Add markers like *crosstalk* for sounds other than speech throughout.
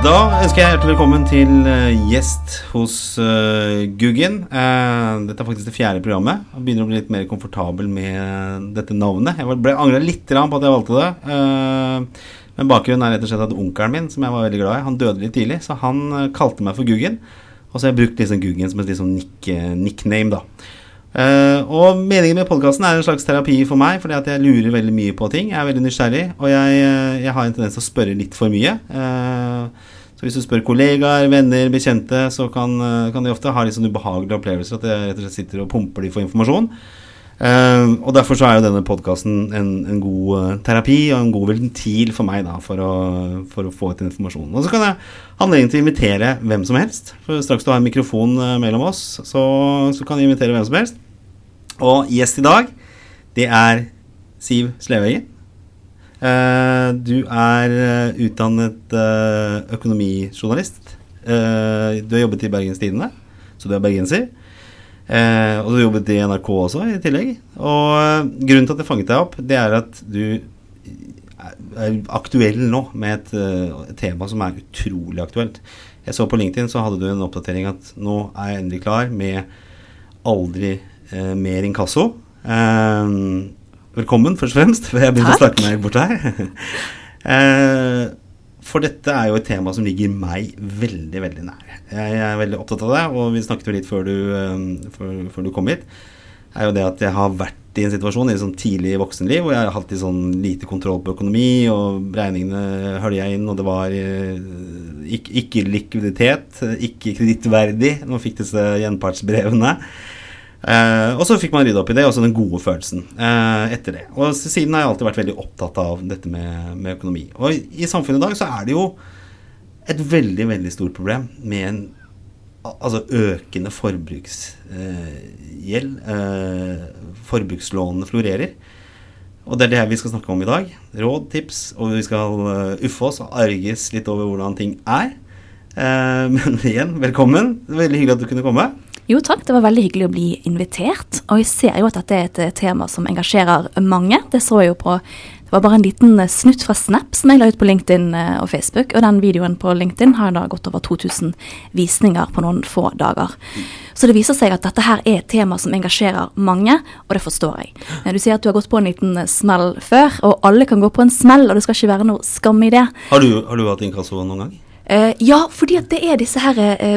Da ønsker jeg hjertelig velkommen til eh, gjest hos uh, Guggen. Uh, dette er faktisk det fjerde programmet. Jeg begynner å bli litt mer komfortabel med dette navnet. Jeg ble angra litt på at jeg valgte det. Uh, men bakgrunnen er rett og slett at onkelen min, som jeg var veldig glad i, han døde litt tidlig, så han kalte meg for Guggen. Og så har jeg brukt liksom Guggen som et liksom nick, nickname, da. Uh, og meningen med podkasten er en slags terapi for meg, fordi at jeg lurer veldig mye på ting. Jeg er veldig nysgjerrig, og jeg, jeg har en tendens til å spørre litt for mye. Eh, så hvis du spør kollegaer, venner, bekjente, så kan, eh, kan de ofte ha litt sånn ubehagelige opplevelser. At jeg rett og slett sitter og pumper de for informasjon. Uh, og derfor så er jo denne podkasten en, en, god uh, terapi og en god ventil for meg da, for å, for å få ut informasjon. Og så kan jeg ha anledning til å invitere hvem som helst. For straks du har en mikrofon mellom oss, så, så, kan jeg invitere hvem som helst. Og gjest i dag, det er Siv Sleveggen. Du er utdannet økonomijournalist. du har jobbet i Bergens Tidende, så du er bergenser. Eh, og du har jobbet i NRK også i tillegg. Og eh, grunnen til at jeg fanget deg opp, det er at du er aktuell nå med et, tema som er utrolig aktuelt. Jeg så på LinkedIn så hadde du en oppdatering at nå er jeg endelig klar med aldri mer inkasso. Uh, velkommen, først og fremst, for jeg begynner å snakke meg bort her. *laughs* for dette er jo et tema som ligger meg veldig, veldig nær. Jeg er veldig opptatt av det, og vi snakket jo litt før du, um, før, før du kom hit. er jo det at jeg har vært i en situasjon i sånn tidlig voksenliv hvor jeg har hatt sånn lite kontroll på økonomi, og regningene hølja inn, og det var eh, ikke, ikke likviditet, ikke kredittverdig man fikk disse gjenpartsbrevene. Eh, og så fikk man rydda opp i det, og så den gode følelsen eh, etter det. Og siden har jeg alltid vært veldig opptatt av dette med, med økonomi. Og i, samfunnet i dag så er det jo et veldig, veldig stort problem med en altså økende forbruksgjeld. Eh, eh, forbrukslånene florerer. Og det er det vi skal snakke om i dag. Råd, tips, og vi skal uh, uffe oss og arges litt over hvordan ting er. Uh, *laughs* men igjen, velkommen. Veldig hyggelig at du kunne komme. Jo takk, det var veldig hyggelig å bli invitert. Og jeg ser jo at dette er et tema som engasjerer mange. Det så jeg jo på det var bare en liten eh, snutt fra Snap som jeg la ut på LinkedIn eh, og Facebook. Og den videoen på LinkedIn har da gått over 2000 visninger på noen få dager. Så det viser seg at dette her er et tema som engasjerer mange, og det forstår jeg. Eh, du sier at du har gått på en liten smell før, og alle kan gå på en smell, og det skal ikke være noe skam i det. Har du, har du hatt inkasso noen gang? Uh, ja, fordi at det er disse her eh,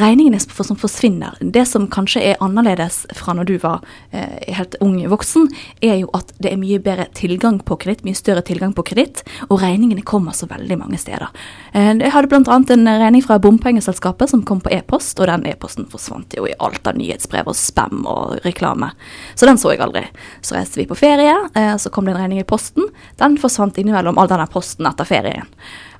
regningene som forsvinner. Det som kanskje er annerledes fra når du var eh, helt ung voksen, er jo at det er mye bedre tilgang på kreditt, mye større tilgang på kreditt, og regningene kommer så veldig mange steder. jeg hadde bl.a. en regning fra bompengeselskapet som kom på e-post, og den e-posten forsvant jo i alt av nyhetsbrev og spam og reklame. Så den så jeg aldri. Så reiste vi på ferie, så kom det en regning i posten. Den forsvant innimellom all denne posten etter ferien.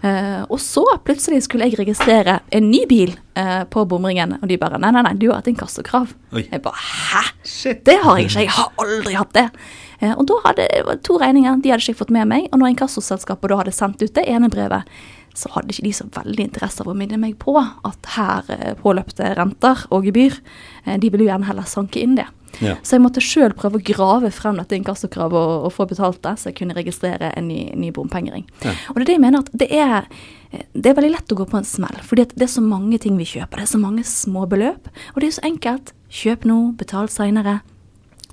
Uh, og så plutselig skulle jeg registrere en ny bil uh, på bomringen, og de bare Nei, nei, nei, du har hatt inkassokrav. Jeg bare Hæ? Shit. Det har jeg ikke. Jeg har aldri hatt det. Uh, og da hadde det to regninger, de hadde ikke jeg fått med meg. Og når inkassoselskapet da hadde sendt ut det ene brevet, så hadde ikke de så veldig interesse av å minne meg på at her påløpte renter og gebyr. De ville jo gjerne heller sanke inn det. Ja. Så jeg måtte sjøl prøve å grave frem dette inkassokravet og, og, få betalt det, så jeg kunne registrere en ny, ny bompengering. Ja. Og det er det jeg mener at det er det er veldig lett å gå på en smell, fordi det er så mange ting vi kjøper. Det er så mange små beløp, og det er så enkelt. Kjøp nå, betal seinere.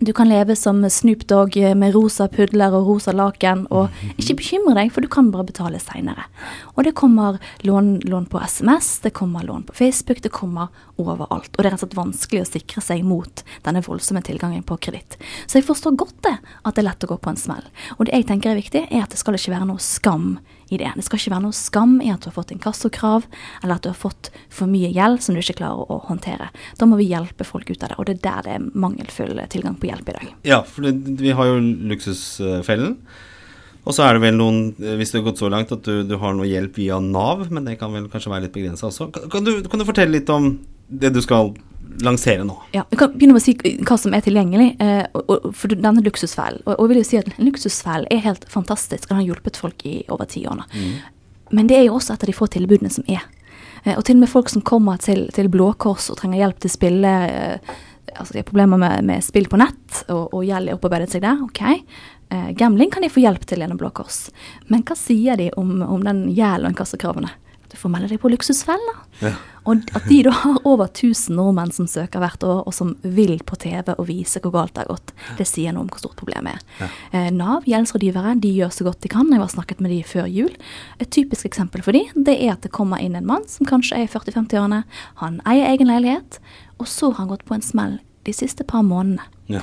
Du kan leve som Snoop Dogg med rosa pudler og rosa laken, og ikke bekymre deg, for du kan bare betale seinere. Og det kommer lån, lån, på SMS, det kommer lån på Facebook, det kommer overalt. Og det er rett og slett vanskelig å sikre seg mot denne voldsomme tilgangen på kreditt. Så jeg forstår godt det, at det er lett å gå på en smell. Og det jeg tenker er viktig, er at det skal ikke være noe skam i det. Det skal ikke være noe skam i at du har fått inkassokrav, eller at du har fått for mye gjeld som du ikke klarer å håndtere. Da må vi hjelpe folk ut av det, og det er der det er mangelfull tilgang på hjelp i dag. Ja, for vi har jo luksusfellen. Og så er det vel noen, hvis det har gått så langt at du, du har noe hjelp via Nav, men det kan vel kanskje være litt begrensa også. Kan du, kan du fortelle litt om det du skal lansere nå? Ja, Vi kan begynne med å si hva som er tilgjengelig eh, for denne luksusfellen. Og, og, vil jo si at En luksusfell er helt fantastisk, den har hjulpet folk i over ti år nå. Mm. Men det er jo også et av de få tilbudene som er. Eh, og til og med folk som kommer til, til Blå Kors og trenger hjelp til spille eh, altså De har problemer med, med, spill på nett, og, og gjeld er opparbeidet seg der. ok. Gambling kan de få hjelp til gjennom Blå Kors. Men hva sier de om, om den gjelden og inkassokravene? Får melde deg på Luksusfellen. Ja. Og at de da har over 1000 nordmenn som søker hvert år, og som vil på TV og vise hvor galt det har gått, det sier noe om hvor stort problemet er. Ja. Eh, Nav, gjeldsrådgivere, de gjør så godt de kan. Jeg har snakket med de før jul. Et typisk eksempel for de, det er at det kommer inn en mann som kanskje er i 40-50-årene. Han eier egen leilighet, og så har han gått på en smell de siste par månedene. Ja.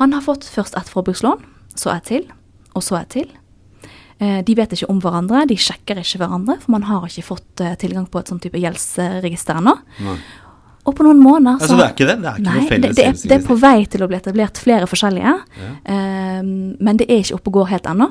Han har fått først et forbrukslån, så et til, og så et til. Eh, De vet ikke om hverandre, de sjekker ikke hverandre, for man har ikke fått eh, tilgang på et sånn type gjeldsregister ennå. Og på noen måneder Altså, det er ikke det? Det er ikke Nei, noe felles det, det, er, det er på vei til å bli etablert flere forskjellige, Ja. um, men det er ikke oppe og går helt ennå.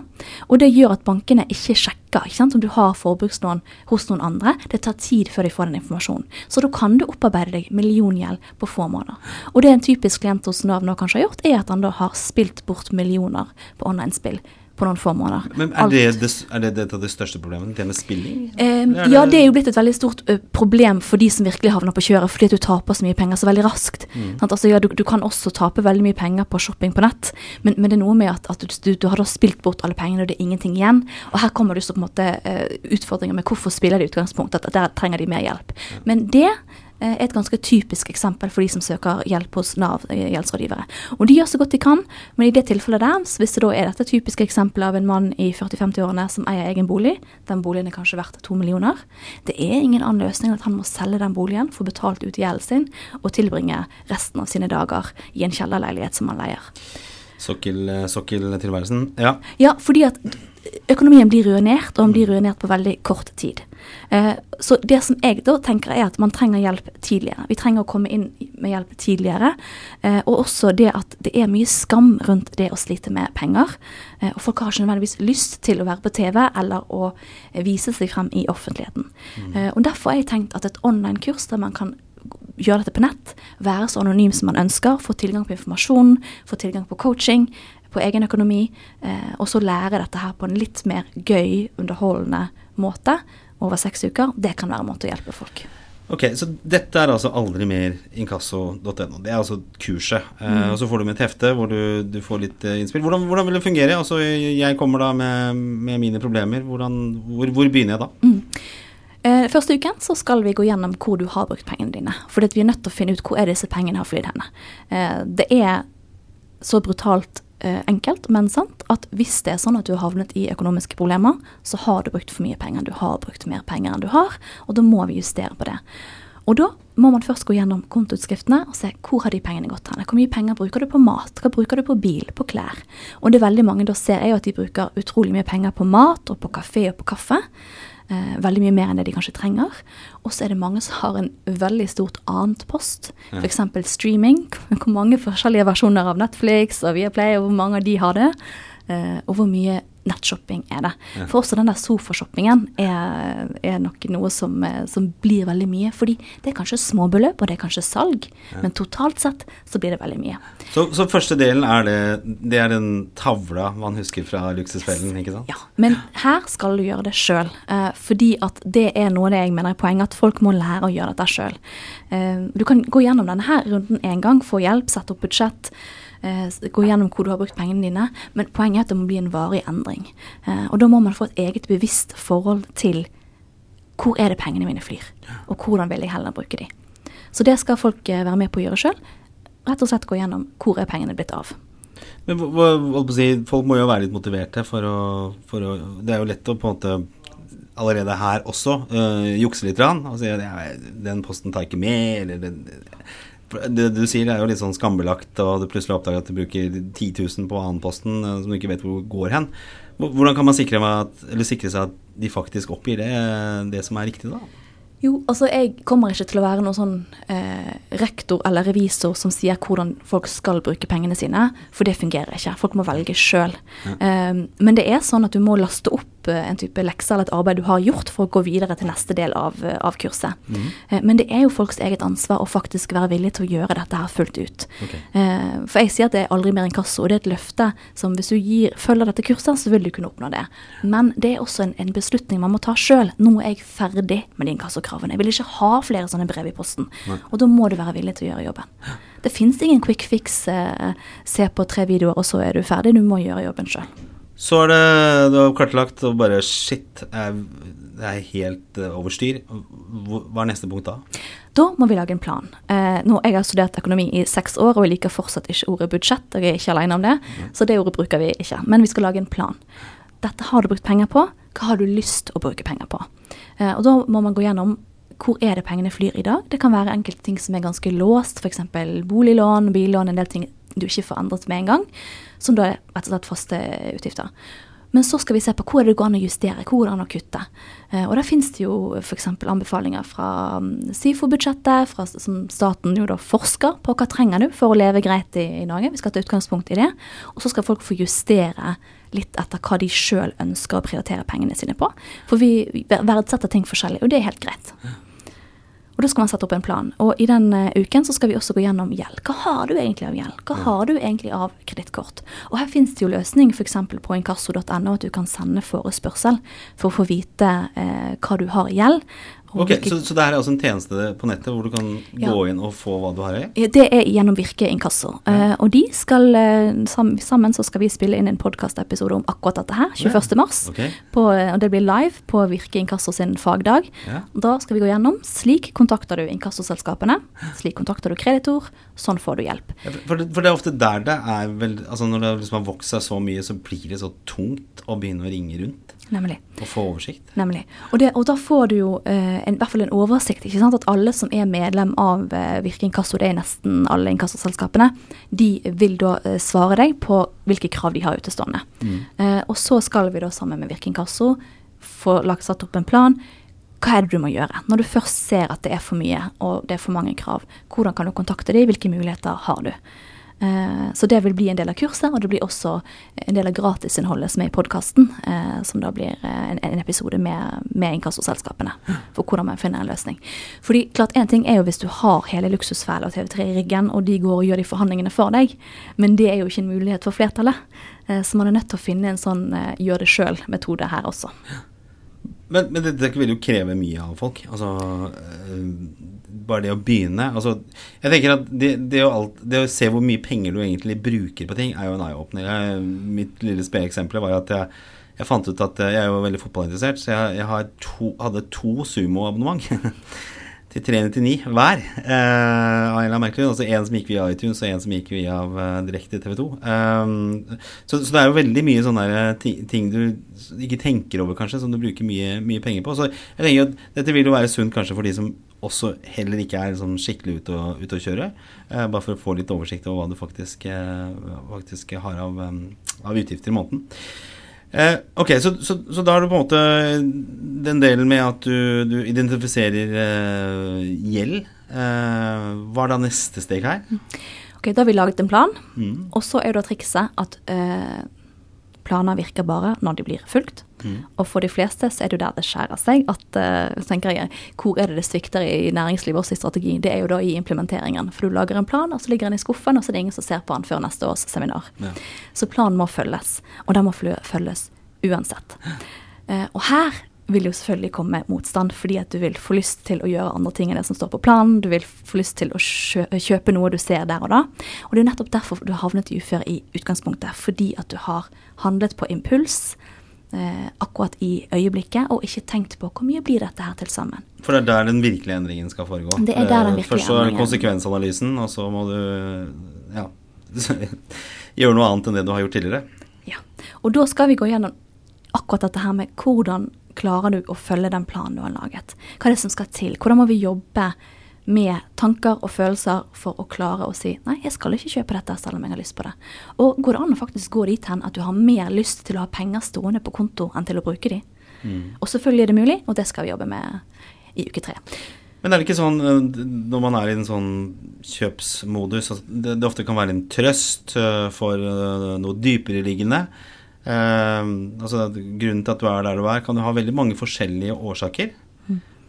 Og det gjør at bankene ikke sjekker ikke sant? om du har forbrukslån hos noen andre. Det tar tid før de får den informasjonen. Så da kan du opparbeide deg milliongjeld på få måneder. Og det en typisk klient hos Nav nå kanskje har gjort, er at han da har spilt bort millioner på online-spill på noen få måneder. Men er det, det, er det et av de største problemene? Det med spilling? Um, er ja, det er jo blitt et veldig stort uh, problem for de som virkelig havner på kjøret, fordi at du taper så mye penger så veldig raskt. Sant? Altså, ja, du, du kan også tape veldig mye penger på shopping på nett, men, men det er noe med at, at du, du, har da spilt bort alle pengene, og det er ingenting igjen. Og her kommer det så på en måte uh, utfordringer med hvorfor spiller de i utgangspunktet, at der trenger de mer hjelp. Men det et ganske typisk eksempel for de som søker hjelp hos Nav eh, gjeldsrådgivere. Og de gjør så godt de kan, men i det tilfellet der, hvis det da er dette typiske eksempelet av en mann i 40-50-årene som eier egen bolig, den boligen er kanskje verdt to millioner, det er ingen annen løsning enn at han må selge den boligen, få betalt ut gjelden sin, og tilbringe resten av sine dager i en kjellerleilighet som han leier. Sokkel, eh, sokkeltilværelsen? Ja. Ja, fordi at økonomien blir ruinert, og den blir ruinert på veldig kort tid. Eh, så det som jeg da tenker er at man trenger hjelp tidligere. Vi trenger å komme inn med hjelp tidligere. Eh, og også det at det er mye skam rundt det å slite med penger. Eh, og folk har ikke nødvendigvis lyst til å være på TV eller å vise seg frem i offentligheten. Eh, og derfor har jeg tenkt at et online-kurs der man kan gjøre dette på nett, være så anonym som man ønsker, få tilgang på informasjon, få tilgang på coaching, på egen økonomi, eh, og så lære dette her på en litt mer gøy, underholdende måte over seks uker, det kan være en måte å hjelpe folk. Ok, så dette er altså aldri mer inkasso.no. Det er altså kurset. Eh, og så får du med et hefte hvor du, du får litt eh, innspill. Hvordan, hvordan vil det fungere? Altså, jeg kommer da med, med mine problemer. Hvordan, hvor, hvor begynner jeg da? Eh, første uken så skal vi gå gjennom hvor du har brukt pengene dine. For vi er nødt til å finne ut hvor er disse pengene har flydd henne. Eh, det er så brutalt enkelt, men sant, at hvis det er sånn at du har havnet i økonomiske problemer, så har du brukt for mye penger. Du har brukt mer penger enn du har, og da må vi justere på det. Og da må man først gå gjennom kontoutskriftene og se hvor har de pengene gått hen. Hvor mye penger bruker du på mat, hva bruker du på bil, på klær. Og det er veldig mange da ser jeg at de bruker utrolig mye penger på mat og på kafé og på kaffe. Eh, veldig mye mer enn det de kanskje trenger. Og så er det mange som har en veldig stort annet post. Ja. F.eks. streaming. *laughs* Hvor mange forskjellige versjoner av Netflix og Viaplay, og hvor mange av de har det. Eh, og hvor mye nettshopping er det. Ja. For også den der sofashoppingen er, er nok noe som, eh, som blir veldig mye. Fordi det er kanskje småbeløp, og det er kanskje salg, men totalt sett så blir det veldig mye. Så, så første delen er det Det er den tavla man husker fra Luksusfellen, ikke sant? Ja, Men her skal du gjøre det sjøl. Uh, fordi at det er noe av det jeg mener er poenget, at folk må lære å gjøre dette sjøl. Uh, du kan gå gjennom denne her runden én gang, få hjelp, sette opp budsjett. Eh, gå gjennom hvor du har brukt pengene dine, men poenget er at det må bli en varig endring. Eh, og da må man få et eget bevisst forhold til hvor er det pengene mine flyr, og hvordan vil jeg heller bruke de. Så det skal folk eh, være med på å gjøre sjøl. Rett og slett gå gjennom hvor er pengene blitt av. Men hva- hva- si, folk må jo være litt motiverte for å, for å Det er jo lett å på en måte allerede her også øh, jukse litt. Rann, og si at den posten tar jeg ikke med, eller den, det du sier er jo litt sånn skambelagt, og du plutselig oppdager at du bruker 10 000 på annenposten øh, som du ikke vet hvor går hen. Hvordan kan man sikre, at, sikre seg at de faktisk oppgir det, det som er riktig, da? Jo, altså jeg kommer ikke til å være noen sånn eh, rektor eller revisor som sier hvordan folk skal bruke pengene sine, for det fungerer ikke. Folk må velge sjøl. Eh, men det er sånn at du må laste opp eh, en type lekse eller et arbeid du har gjort for å gå videre til neste del av, eh, av kurset. Eh, men det er jo folks eget ansvar å faktisk være villig til å gjøre dette her fullt ut. Okay. Eh, for jeg sier at det er aldri mer inkasso, og det er et løfte som hvis du gir, følger dette kurset, så vil du kunne oppnå det. Men det er også en, en beslutning man må ta sjøl. Nå er jeg ferdig med de inkassokravene. Jeg vil ikke ha flere sånne brev i posten. Nei. Og da må du være villig til å gjøre jobben. Det fins ingen quick fix. Eh, se på tre videoer, og så er du ferdig. Du må gjøre jobben sjøl. Så er det du har kartlagt og bare Shit, det er helt uh, over styr. Hva er neste punkt da? Da må vi lage en plan. Eh, nå, jeg har studert økonomi i seks år, og jeg liker fortsatt ikke ordet budsjett. og Jeg er ikke alene om det, mm. så det ordet bruker vi ikke. Men vi skal lage en plan. Dette har du brukt penger på. Hva har du lyst å bruke penger på? Eh, og da må man gå gjennom hvor er det pengene flyr i dag. Det kan være enkelte ting som er ganske låst, f.eks. boliglån, billån, en del ting du ikke får endret med en gang, som da er rett og slett faste utgifter. Men så skal vi se på hvor det går an å justere, hvor det går an å kutte. Eh, og der finnes det jo f.eks. anbefalinger fra mm, SIFO-budsjettet, som staten jo da forsker på hva trenger du for å leve greit i, i Norge. Vi skal ta utgangspunkt i det. Og så skal folk få justere litt etter hva de sjøl ønsker å prioritere pengene sine på. For vi verdsetter ting forskjellig, og det er helt greit. Og da skal man sette opp en plan. Og i den uh, uken så skal vi også gå gjennom gjeld. Hva har du egentlig av gjeld? Hva har du egentlig av kredittkort? Og her finnes det jo løsning f.eks. på inkasso.no, at du kan sende forespørsel for å få vite eh, hva du har i gjeld. Ok, så, så, det er altså en tjeneste på nettet hvor du kan ja. gå inn og få hva du har i? Det er gjennom Virke inkasso. Ja. Uh, og de skal uh, sammen så skal vi spille inn en podkastepisode om akkurat dette her, 21. mars. Okay. På, uh, og det blir live på Virke inkasso sin fagdag. Da skal vi gå gjennom slik kontakter du inkassoselskapene, slik kontakter du kreditor, sånn får du hjelp. For det, for det, er ofte der det er vel altså Når det liksom har vokst seg så mye, så blir det så tungt å begynne å ringe rundt. Nemlig. Og få oversikt. Nemlig. Og, det, og da får du jo eh, en, i hvert fall en oversikt. ikke sant? At alle som er medlem av eh, Virke Inkasso, det er nesten alle inkassoselskapene, de vil da eh, svare deg på hvilke krav de har utestående. Mm. Eh, og så skal vi da sammen med Virke Inkasso få lagt satt opp en plan. Hva er det du må gjøre? Når du først ser at det er for mye og det er for mange krav, hvordan kan du kontakte dem, hvilke muligheter har du? Eh, så det vil bli en del av kurset, og det blir også en del av gratisinnholdet som er i podkasten. Eh, som da blir eh, en, episode med, med inkassoselskapene for hvordan man finner en løsning. Fordi klart En ting er jo hvis du har hele Luksusfelle og TV3 i ryggen, og de går og gjør de forhandlingene for deg, men det er jo ikke en mulighet for flertallet. Så man er nødt til å finne en sånn gjør det sjøl-metode her også. Men, men dette vil jo kreve mye av folk. Altså bare det å begynne altså, Jeg tenker at det, det, å alt, det, å se hvor mye penger du egentlig bruker på ting, er jo en eye-åpner. Mitt lille speeksempel var at jeg, jeg, fant ut at jeg er jo veldig fotballinteressert, så jeg, jeg to, hadde to sumoabonnement. *laughs* til 399 hver. Eh, merkelig Altså en som gikk via iTunes, og en som gikk via uh, direkte TV 2. Um, så, så, det er jo veldig mye sånne ting, ting, du ikke tenker over, kanskje, som du bruker mye, mye penger på. Så jeg tenker at dette vil jo være sunt kanskje for de som også heller ikke er sånn skikkelig ute og, ut å kjøre. Uh, bare for å få litt oversikt over hva du faktisk, uh, faktisk har av, um, av, utgifter i måneden. Uh, ok, så, så, så, da er det på en måte den delen med at du, du identifiserer gjeld. hva er da neste steg her? Ok, Da har vi laget en plan, mm. og så er da trikset at planer virker bare når de blir fulgt. Mm. Og for de fleste så er det jo der det skjærer seg. at uh, tenker jeg, Hvor er det det svikter i næringslivet også i strategi? Det er jo da i implementeringen. For du lager en plan, og så ligger den i skuffen, og så er det ingen som ser på den før neste års seminar. Ja. Så planen må følges, og den må følges uansett. Uh, og her vil jo selvfølgelig komme motstand, fordi at du vil få lyst til å gjøre andre ting enn det som står på planen. Du vil få lyst til å kjøpe noe du ser der og da. Og det er jo nettopp derfor du har havnet i uføre i utgangspunktet. Fordi at du har handlet på impuls eh, akkurat i øyeblikket, og ikke tenkt på hvor mye blir dette her til sammen. For det er der den virkelige endringen skal foregå? Det er der den virkelige Først så er det konsekvensanalysen, og så må du ja, *laughs* gjøre noe annet enn det du har gjort tidligere. Ja, og da skal vi gå gjennom akkurat dette her med hvordan klarer du å følge den planen du har laget. Hva er det som skal til? Hvordan må vi jobbe med tanker og følelser for å klare å si nei, jeg skal ikke kjøpe dette selv om jeg har lyst på det. Og går det an å faktisk gå dit hen at du har mer lyst til å ha penger stående på konto enn til å bruke de? Mm. Og selvfølgelig er det mulig, og det skal vi jobbe med i uke tre. Men er det ikke sånn eh, når man er i en sånn kjøpsmodus at det, det ofte kan være en trøst eh, for eh, noe dypere liggende? Eh, altså Grunnen til at du er der du er, kan du ha veldig mange forskjellige årsaker.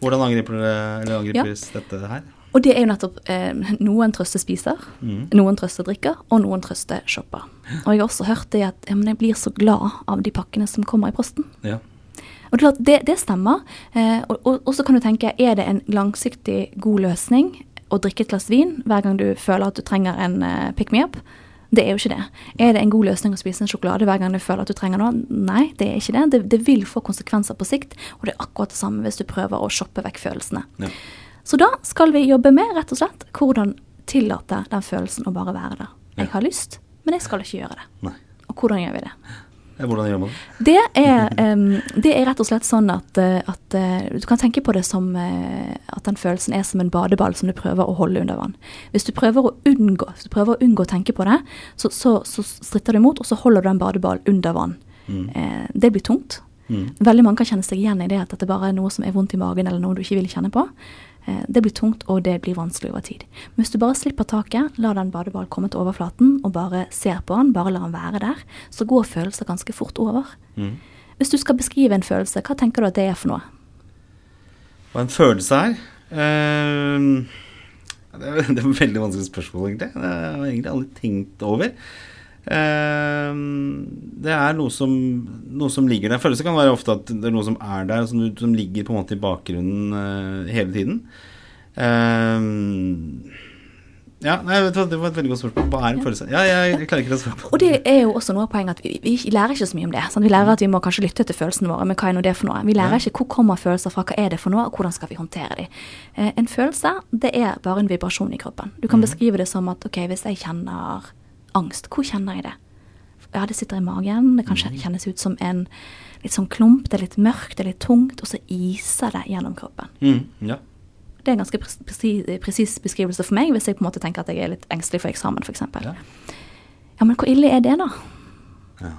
Hvordan angriper angripes ja. dette her? Og det er jo nettopp eh, Noen trøster spiser, mm. noen trøster drikker, og noen trøster shopper. Og jeg har også hørt det at ja, men jeg blir så glad av de pakkene som kommer i posten. Ja. Og det, det stemmer. Eh, og, og, og, så kan du tenke, er det en langsiktig god løsning å drikke et glass vin hver gang du føler at du trenger en eh, pick me up? Det er jo ikke det. Er det en god løsning å spise en sjokolade hver gang du føler at du trenger noe? Nei, det er ikke det. Det, det vil få konsekvenser på sikt, og det er akkurat det samme hvis du prøver å shoppe vekk følelsene. Ja. Så da skal vi jobbe med rett og slett hvordan tillate den følelsen å bare være der. Jeg har lyst, men jeg skal ikke gjøre det. Nei. Og hvordan gjør vi det? Ja, Hvordan gjør man det? Det er, um, det er rett og slett sånn at, eh, at eh, du kan tenke på det som eh, at den følelsen er som en badeball som du prøver å holde under vann. Hvis du prøver å unngå, prøver å, unngå å tenke på det, så, så, så stritter du imot, og så holder du en badeball under vann. Eh, det blir tungt. Mm. Veldig mange kan kjenne seg igjen i det at det bare er noe som er vondt i magen, eller noe du ikke vil kjenne på. Eh, Det blir tungt, og det blir vanskelig over tid. Men hvis du bare slipper taket, lar den badeball komme til overflaten, og bare ser på den, bare lar den være der, så går følelser ganske fort over. Mm. Hvis du skal beskrive en følelse, hva tenker du at det er for noe? Hva en følelse er? Uh, det, er *laughs* det er et veldig vanskelig spørsmål, egentlig. Det har jeg egentlig aldri tenkt over. Eh, det er noe som, noe som ligger der. Følelse kan være ofte at det er noe som er der, som, som ligger på en måte i bakgrunnen eh, hele tiden. Eh, ja, nei, vet du Det var et veldig godt spørsmål. Hva er en følelse? Ja, jeg, jeg klarer ikke å svare på Og det er jo også noe av poenget at vi, vi lærer ikke så mye om det. Sant? Vi lærer at vi må kanskje lytte til følelsene våre, men hva er nå det for noe? Vi lærer Ja. ikke hvor kommer følelser fra, hva er det for noe, og hvordan skal vi håndtere de. Eh, en følelse, det er bare en vibrasjon i kroppen. Du kan beskrive det som at ok, hvis jeg kjenner angst, hvor kjenner jeg det? Ja, det sitter i magen, det kan kjennes ut som en litt sånn klump, det er litt mørkt, det er litt tungt, og så iser det gjennom kroppen. Mm, ja. Det er en ganske pres- presi- presis beskrivelse for meg, hvis jeg på en måte tenker at jeg er litt engstelig for eksamen, f.eks. Ja. Ja, men hvor ille er det, da? Ja.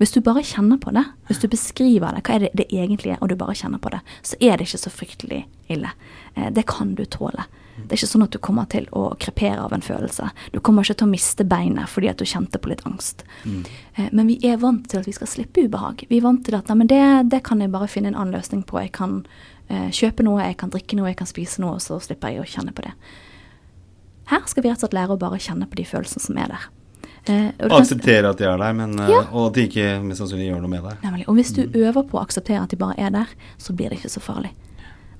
Hvis du bare kjenner på det, hvis du beskriver det, hva er det det egentlig er, og du bare kjenner på det, så er det ikke så fryktelig ille. Eh, Det kan du tåle. Det er ikke sånn at du kommer til å krepere av en følelse. Du kommer ikke til å miste beinet fordi at du kjente på litt angst. Mm. Men vi er vant til at vi skal slippe ubehag. Vi er vant til at nei, men det, det kan jeg bare finne en annen løsning på. Jeg kan eh, kjøpe noe, jeg kan drikke noe, jeg kan spise noe, og så slipper jeg å kjenne på det. Her skal vi rett og slett lære å bare kjenne på de følelsene som er der. Eh, og akseptere at de er der, men, eh, Ja. og at de ikke mest sannsynlig gjør noe med det. Nemlig. Og hvis du øver på å akseptere at de bare er der, så blir det ikke så farlig.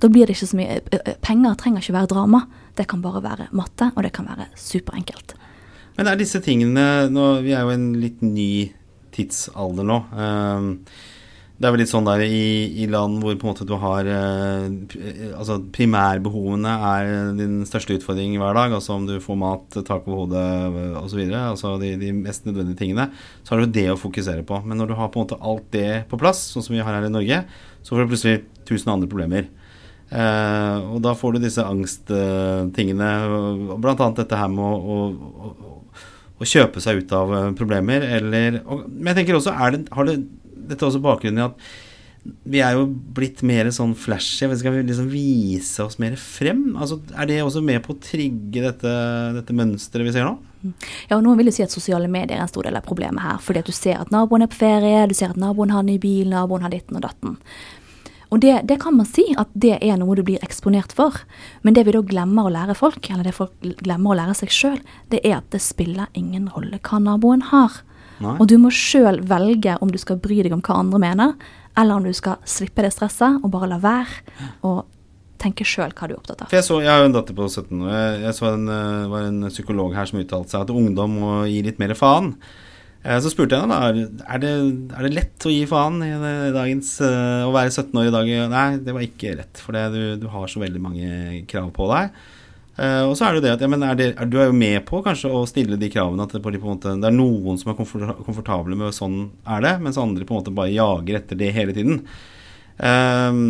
Da blir det ikke så mye ø- Penger trenger ikke være drama. Det kan bare være matte, og det kan være superenkelt. Men er disse tingene nå, Vi er jo i en litt ny tidsalder nå. Ehm, Det er vel litt sånn der i, i land hvor på en måte du har eh, Altså primærbehovene er din største utfordring hver dag. Altså om du får mat, tak over hodet osv. Altså de, de mest nødvendige tingene. Så har du det å fokusere på. Men når du har på en måte alt det på plass, sånn som vi har her i Norge, så får du plutselig tusen andre problemer. Eh, og da får du disse angsttingene, annet dette her med å, å, å, kjøpe seg ut av eh, problemer, eller og, Men jeg tenker også, er det, har det dette også bakgrunnen i at vi er jo blitt mer sånn flashy. Skal vi liksom vise oss mer frem? Altså, er det også med på å trigge dette, dette mønsteret vi ser nå? Ja, og Noen vil jo si at sosiale medier er en stor del av problemet her. Fordi at du ser at naboen er på ferie, du ser at naboen har ny bil, naboen har ditten og datten. Og det, det kan man si at det er noe du blir eksponert for. Men det vi da glemmer å lære folk, eller det folk glemmer å lære seg sjøl, det er at det spiller ingen rolle hva naboen har. Nei. Og du må sjøl velge om du skal bry deg om hva andre mener, eller om du skal slippe det stresset og bare la være og tenke sjøl hva du er opptatt av. Jeg, så, jeg har jo en datter på 17 år. Jeg, jeg så en, eh, var en psykolog her som uttalte seg at ungdom må gi litt mer faen. Eh, Så spurte jeg henne da er det, er det lett å gi faen i dagens eh, Å være 17 år i dag? Nei, det var ikke lett, for du, du har så veldig mange krav på deg. Eh, og så er det jo det at ja, er det, er, du er jo med på kanskje å stille de kravene at det, på, på måte, det er noen som er komforta- komfortable med sånn er det, mens andre på en måte bare jager etter det hele tiden. Um,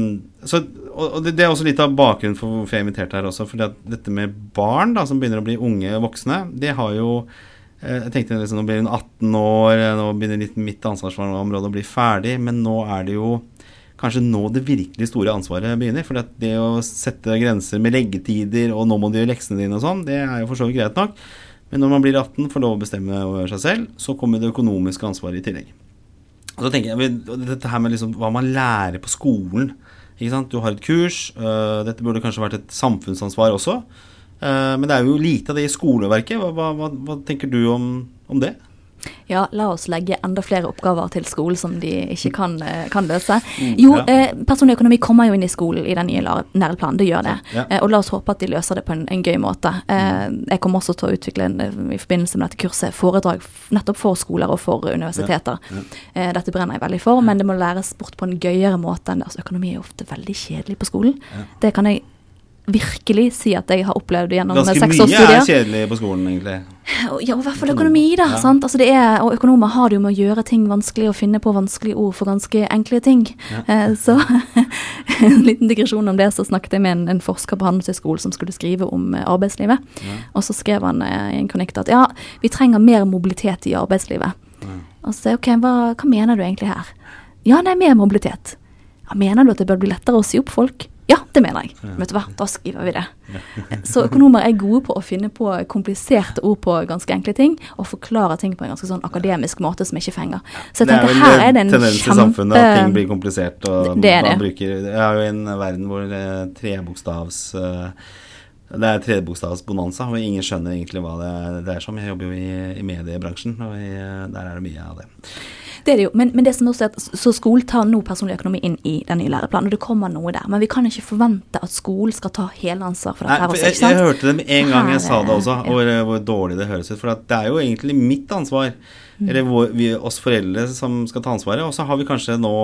så, og, det, det er også litt av bakgrunnen for hvorfor jeg inviterte her også. For dette med barn da, som begynner å bli unge voksne, det har jo Jeg tenkte liksom, Nå blir hun 18 år, eh, nå begynner litt mitt ansvarsområde å bli ferdig. Men nå er det jo kanskje nå det virkelig store ansvaret begynner. For det å sette grenser med leggetider og 'nå må du gjøre leksene dine' og sånn, det er jo for så vidt greit nok. Men når man blir 18, får lov å bestemme over seg selv, så kommer det økonomiske ansvaret i tillegg. Og så tenker jeg, Dette her med liksom hva man lærer på skolen. Du har et kurs. øh, dette burde kanskje vært et samfunnsansvar også. Øh, men det er jo lite av det i skoleverket. Hva, hva, hva, tenker du om, om det? Ja, la oss legge enda flere oppgaver til skolen som de ikke kan, eh, kan løse. Jo, ja. eh, personlig økonomi kommer jo inn i skolen i den nye la- læreplanen, det gjør det. Ja. Eh, og la oss håpe at de løser det på en, en gøy måte. Eh, jeg kommer også til å utvikle en, eh, i forbindelse med dette kurset foredrag nettopp for skoler og for universiteter. Ja. dette brenner jeg veldig for, men det må læres bort på en gøyere måte enn det. Altså, økonomi er ofte veldig kjedelig på skolen. Det kan jeg virkelig si at jeg har opplevd gjennom Ganske seks mye er kjedelig på skolen, egentlig. Ja, i hvert fall økonomi, da. Ja. sant? Altså det er, og økonomer har det jo med å gjøre ting vanskelig og finne på vanskelige ord for ganske enkle ting. Eh, så *laughs* en liten digresjon om det, så snakket jeg med en, en forsker på Handelshøyskolen som skulle skrive om arbeidslivet. arbeidslivet. Og så skrev han eh, i en kronikk at ja, vi trenger mer mobilitet i arbeidslivet. Og så ok, hva, hva mener du egentlig her? Ja, er mer mobilitet. Ja, mener du at det bør bli lettere å si opp folk? Ja, det mener jeg. Vet du hva, da skriver vi det. Så økonomer er gode på å finne på kompliserte ord på ganske enkle ting, og forklare ting på en ganske sånn akademisk måte som ikke fenger. Så jeg er tenker her er det en tendens i samfunnet at ting blir komplisert. Og Det er man det. bruker Jeg har jo en verden hvor eh, trebokstavs eh, det er trebokstavsbonanza, og ingen skjønner egentlig hva det dreier seg om. Jeg jobber jo i, i mediebransjen, og i, der er det mye av det. Det er det jo, men, men det som også er at så skolen tar nå personlig økonomi inn i den nye læreplanen, og det kommer noe der. Men vi kan ikke forvente at skolen skal ta hele ansvar for dette. Nei, for også, jeg, jeg hørte det med en gang jeg sa det også, hvor, hvor dårlig det høres ut. For at det er jo egentlig mitt ansvar, Mm. eller vår, vi, oss foreldre som skal ta ansvaret. Og så har vi kanskje nå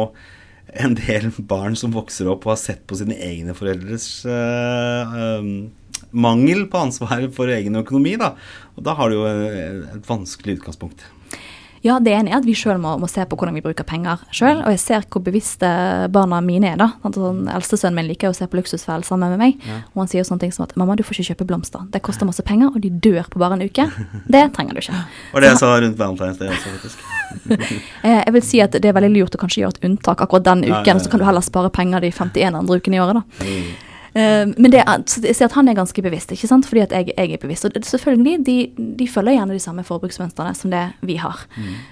en del barn som vokser opp og har sett på sine egne foreldres øh, øhm, mangel på ansvar for egen økonomi, da. Og da har du jo et, et vanskelig utgangspunkt. Ja, det ene er at vi sjøl må, må se på hvordan vi bruker penger sjøl. Og jeg ser hvor bevisste barna mine er. da. Sant? Sånn, Eldstesønnen min liker å se på Luksusfellen sammen med meg. Og han sier sånne ting som at 'mamma, du får ikke kjøpe blomster'. Det koster masse penger, og de dør på bare en uke. *laughs* Det trenger du ikke. Og det jeg sa rundt Valentine's Day også, faktisk. *laughs* Eh, Jeg vil si at det er veldig lurt å kanskje gjøre et unntak akkurat den uken, ja, ja. og så kan du heller spare penger de 51 andre ukene i året, da. Mm. Eh, Men det jeg ser at han er ganske bevisst, ikke sant? fordi at jeg, jeg er bevisst. Og det, selvfølgelig, de, de følger gjerne de samme forbruksmønstrene som det vi har.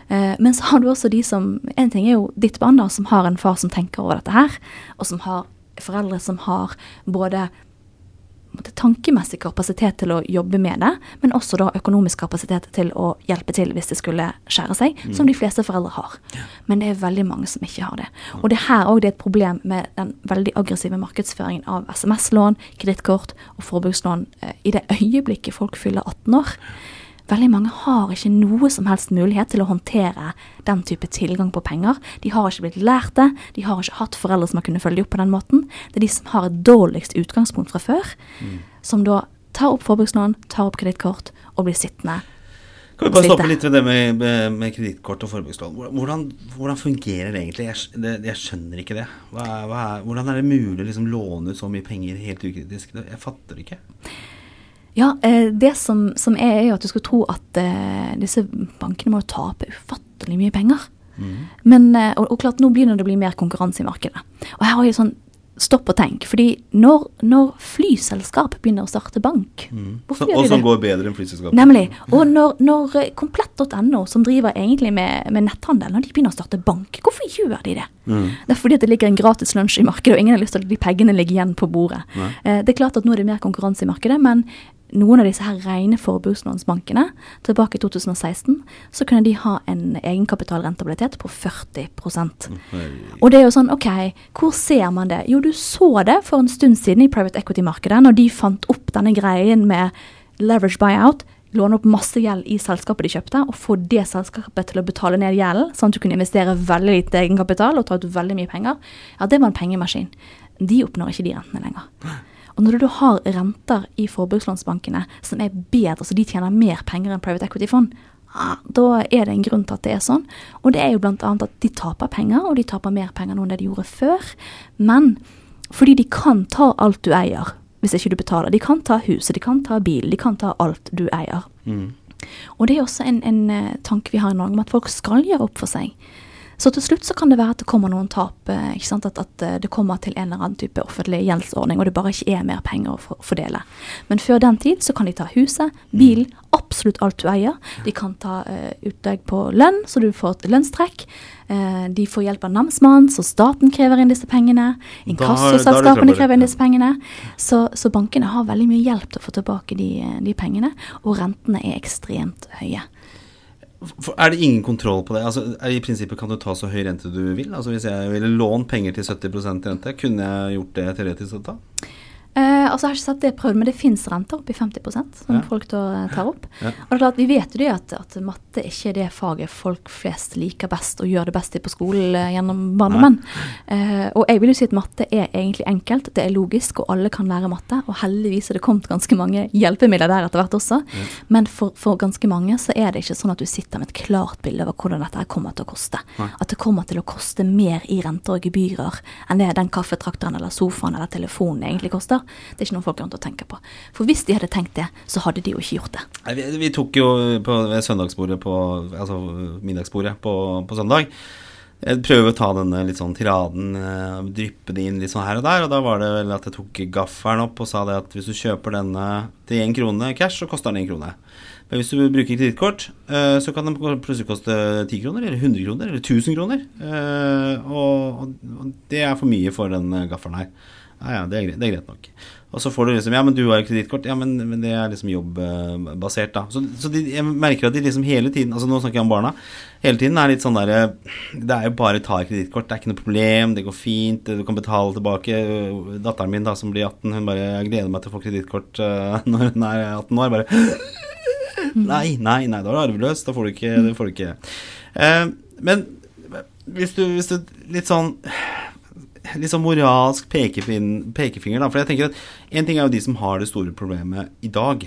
Eh, men så har du også de som En ting er jo ditt barn, da, som har en far som tenker over dette her, og som har foreldre som har både tankemessig kapasitet til å jobbe med det, men også da økonomisk kapasitet til å hjelpe til hvis det skulle skjære seg, som de fleste foreldre har. Men det er veldig mange som ikke har det. Og det er her òg det er et problem med den veldig aggressive markedsføringen av SMS-lån, kredittkort og forbrukslån eh, i det øyeblikket folk fyller 18 år. Veldig mange har ikke noe som helst mulighet til å håndtere den type tilgang på penger. De har ikke blitt lært det, de har ikke hatt foreldre som har kunnet følge dem opp på den måten. Det er de som har et dårligst utgangspunkt fra før, som da tar opp forbrukslån, tar opp kredittkort og blir sittende. Kan vi bare stoppe litt ved det med, med, med kredittkort og forbrukslån. Hvordan, hvordan fungerer det egentlig? Jeg, det, jeg skjønner ikke det. Hva er, hva er, hvordan er det mulig å liksom låne ut så mye penger helt ukritisk? Jeg fatter det ikke. Ja, eh, det som, som er, er jo at du skulle tro at eh, disse bankene må tape ufattelig mye penger. Men, eh, og, og klart, nå begynner det å bli mer konkurranse i markedet. Og her har jeg sånn stopp og tenk. fordi når, når flyselskap begynner å starte bank hvorfor Så, og som går bedre enn flyselskap. Nemlig. Og når, når eh, komplett.no, som driver egentlig med, med netthandel, når de begynner å starte bank, hvorfor gjør de det? Det er fordi det ligger en gratis lunsj i markedet, og ingen har lyst til at de pengene ligger igjen på bordet. Eh, Det er klart at nå er det mer konkurranse i markedet, men noen av disse her rene forbrukslånsbankene, tilbake i 2016, så kunne de ha en egenkapitalrentabilitet på 40% og det er jo sånn, ok, hvor ser man det? Jo, du så det for en stund siden i private equity-markedet, når de fant opp denne greien med leverage buyout, låne opp masse gjeld i selskapet de kjøpte, og få det selskapet til å betale ned gjelden, sånn at du kunne investere veldig lite egenkapital og ta ut veldig mye penger. Ja, det var en pengemaskin. De oppnår ikke de rentene lenger. *laughs* Og når du har renter i forbrukslånsbankene som er bedre, så de tjener mer penger enn private equity-fond, da er det en grunn til at det er sånn. Og det er jo annet at de taper penger, og de taper mer penger nå enn det de gjorde før. Men fordi de kan ta alt du eier, hvis ikke du betaler. De kan ta huset, de kan ta bilen, de kan ta alt du eier. Og det er også en, en eh, tanke vi har i Norge om at folk skal gjøre opp for seg. Så til slutt så kan det være at det kommer noen tap, eh? At, at eh, det kommer til en eller annen type offentlig gjeldsordning, og det bare ikke er mer penger å for- fordele. Men før den tid så kan de ta huset, bilen, absolutt alt du eier. De kan ta uh, utlegg på lønn, så du får et lønnstrekk. Uh, de får hjelp av namsmannen, så staten krever inn disse pengene. Inkassoselskapene krever inn disse pengene. Så, så bankene har veldig mye hjelp til å få tilbake de, de pengene, og rentene er ekstremt høye. Er det ingen kontroll på det? Altså, I prinsippet kan du ta så høy rente du vil? Altså Hvis jeg ville låne penger til 70% rente, kunne jeg gjort det teoretisk da? Eh, altså, jeg har ikke sett det prøvd, men det fins renter opp i 50% som Ja. folk da eh, tar opp. Ja. Og det er klart, Vi vet jo det at, at matte ikke er det faget folk flest liker best og gjør det best i på skolen eh, gjennom barndommen. Eh, og jeg vil jo si at matte er egentlig enkelt, det er logisk, og alle kan lære matte. Og heldigvis er det kommet ganske mange hjelpemidler der etter hvert også. Men for, for ganske mange så er det ikke sånn at du sitter med et klart bilde over hvordan dette her kommer til å koste. Nei. At det kommer til å koste mer i renter og gebyrer enn det den kaffetrakteren eller sofaen eller telefonen egentlig koster. Det er ikke noe folk har å tenke på. For hvis de hadde tenkt det, så hadde de jo ikke gjort det. Vi, vi tok jo på søndagsbordet på Altså middagsbordet på, på søndag. Jeg prøver å ta denne litt sånn tiraden, eh, dryppe det inn litt sånn her og der. Og da var det vel at jeg tok gaffelen opp og sa det at hvis du kjøper denne til én krone cash, så koster den én krone. Men hvis du bruker kredittkort, eh, så kan den plutselig koste 10 kroner, eller 100 kroner, eller 1000 kroner. Eh, Og, det er for mye for den gaffelen her. Ja, ja, det er, det er greit nok. Og så får du liksom Ja, men du har jo kredittkort. Ja, men, men det er liksom jobbbasert, da. Så, så de, jeg merker at de liksom hele tiden Altså nå snakker jeg om barna. Hele tiden er litt sånn derre Det er jo bare ta et kredittkort. Det er ikke noe problem. Det går fint. Du kan betale tilbake. Datteren min da, som blir 18, hun bare Jeg gleder meg til å få kredittkort uh, *laughs* når hun er 18 år. Bare *laughs* Nei, nei, nei, da er du arveløs. Da får du ikke, det får du ikke. Eh, men hvis du, hvis du Litt sånn litt sånn moralsk pekefin, pekefinger, da. For jeg tenker at en ting er jo de som har det store problemet i dag.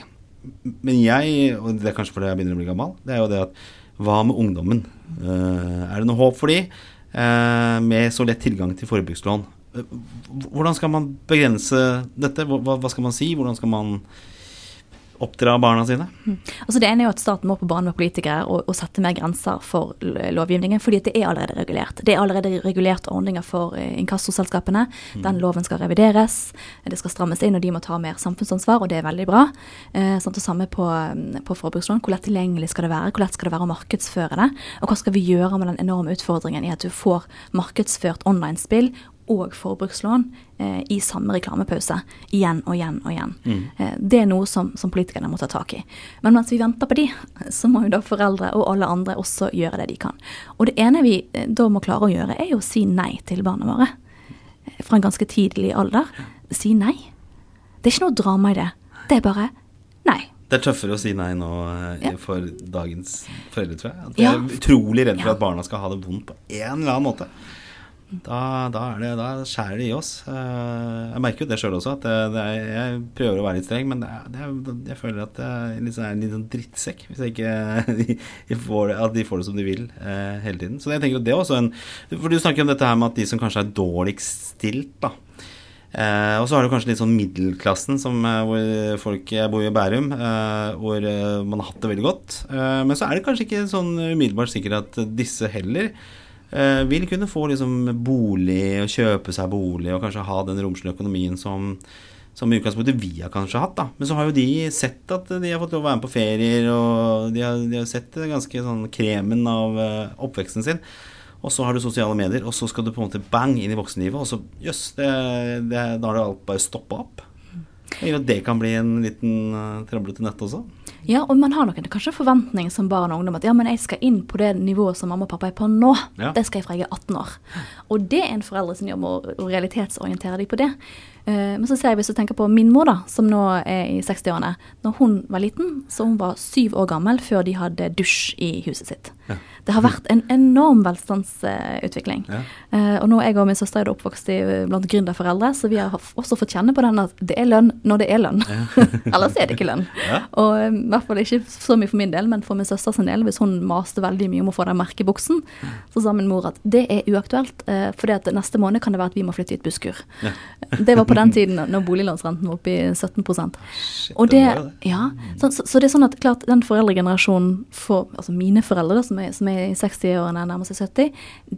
Men jeg, og det er kanskje fordi jeg begynner å bli gammel, det er jo det at hva med ungdommen? Eh, er det noe håp for de eh, med så lett tilgang til forbrukslån? Eh, hvordan skal man begrense dette? Hva skal man si? Hvordan skal man oppdra barna sine? Altså Det ene er jo at staten må på banen med politikere og, og sette mer grenser for lovgivningen, fordi det er allerede regulert. Det er allerede regulert ordninger for inkassoselskapene. inkassoselskapene. Den loven skal revideres, det skal strammes inn, og de må ta mer samfunnsansvar, og det er veldig bra. Eh, sant, og samme på, mm, på forbrukslån. Hvor lett tilgjengelig skal det være? Hvor lett skal det være å markedsføre det? Og hva skal vi gjøre med den enorme utfordringen i at du får markedsført online-spill og forbrukslån eh, i samme reklamepause igjen og igjen og igjen. Eh, det er noe som, som politikerne må ta tak i. Men mens vi venter på de, så må jo da foreldre og alle andre også gjøre det de kan. Og det ene vi eh, da må klare å gjøre, er jo å si nei til barna våre. Eh, Fra en ganske tidlig alder. Si nei. Det er ikke noe drama i det. Det er bare nei. Det er tøffere å si nei nå eh, Ja. for dagens foreldre, tror jeg. At jeg Ja. er utrolig redd for at barna skal ha det vondt på en eller annen måte. Da, da, det, da skjærer de i oss. Eh, Jeg merker jo det sjøl også, det, det er, jeg prøver å være litt streng, men det er, jeg føler at jeg er litt sånn, en liten drittsekk hvis jeg ikke *laughs* de, får, at de får det som de vil eh, hele tiden. Så jeg tenker at det er også en For du snakker om dette her med at de som kanskje er dårligst stilt, da. Eh, og så har du kanskje litt sånn middelklassen, som, eh, hvor folk bor i Bærum, eh, hvor man har hatt det veldig godt. Men så er det kanskje ikke sånn umiddelbart sikkert at disse heller vil kunne få liksom bolig og kjøpe seg bolig og kanskje ha den romslige økonomien som som i utgangspunktet vi har kanskje hatt, da. Men så har jo de sett at de har fått lov å være med på ferier, og de har, de har sett ganske sånn kremen av eh, oppveksten sin. Og så har du sosiale medier, og så skal du på en måte bang inn i voksenlivet, og så jøss, det, da har det alt bare stoppa opp. At det kan bli en liten uh, trøblete nett også. Ja, og man har nok en kanskje forventninger som barn og ungdom at ja, men jeg skal inn på det nivået som mamma og pappa er på nå. Ja. Det skal jeg fra jeg er 18 år. Og det er en foreldre sin jobb å, å realitetsorientere dem på det. Eh, men så ser jeg hvis du tenker på min mor, da, som nå er i 60-årene. Når hun var liten, så hun var syv år gammel før de hadde dusj i huset sitt. Ja. Det har vært en enorm velstandsutvikling. Ja. Eh, og nå er jeg og min søster er oppvokst i, blant gründerforeldre, så vi har også fått kjenne på den at det er lønn når det er lønn. *laughs* Ellers er det ikke lønn. Ja. Og eh, i hvert fall ikke så mye for min del, men for min søster sin del, hvis hun maste veldig mye om å få den merkebuksen, så sa min mor at det er uaktuelt, fordi at neste måned kan det være at vi må flytte i et busskur. Ja. Det var på den tiden når boliglånsrenten var oppe i 17 Shit, Og det, ja, så, så, så det er sånn at klart den foreldregenerasjonen, for, altså mine foreldre da, som er, som er i 60-årene, nærmer seg 70,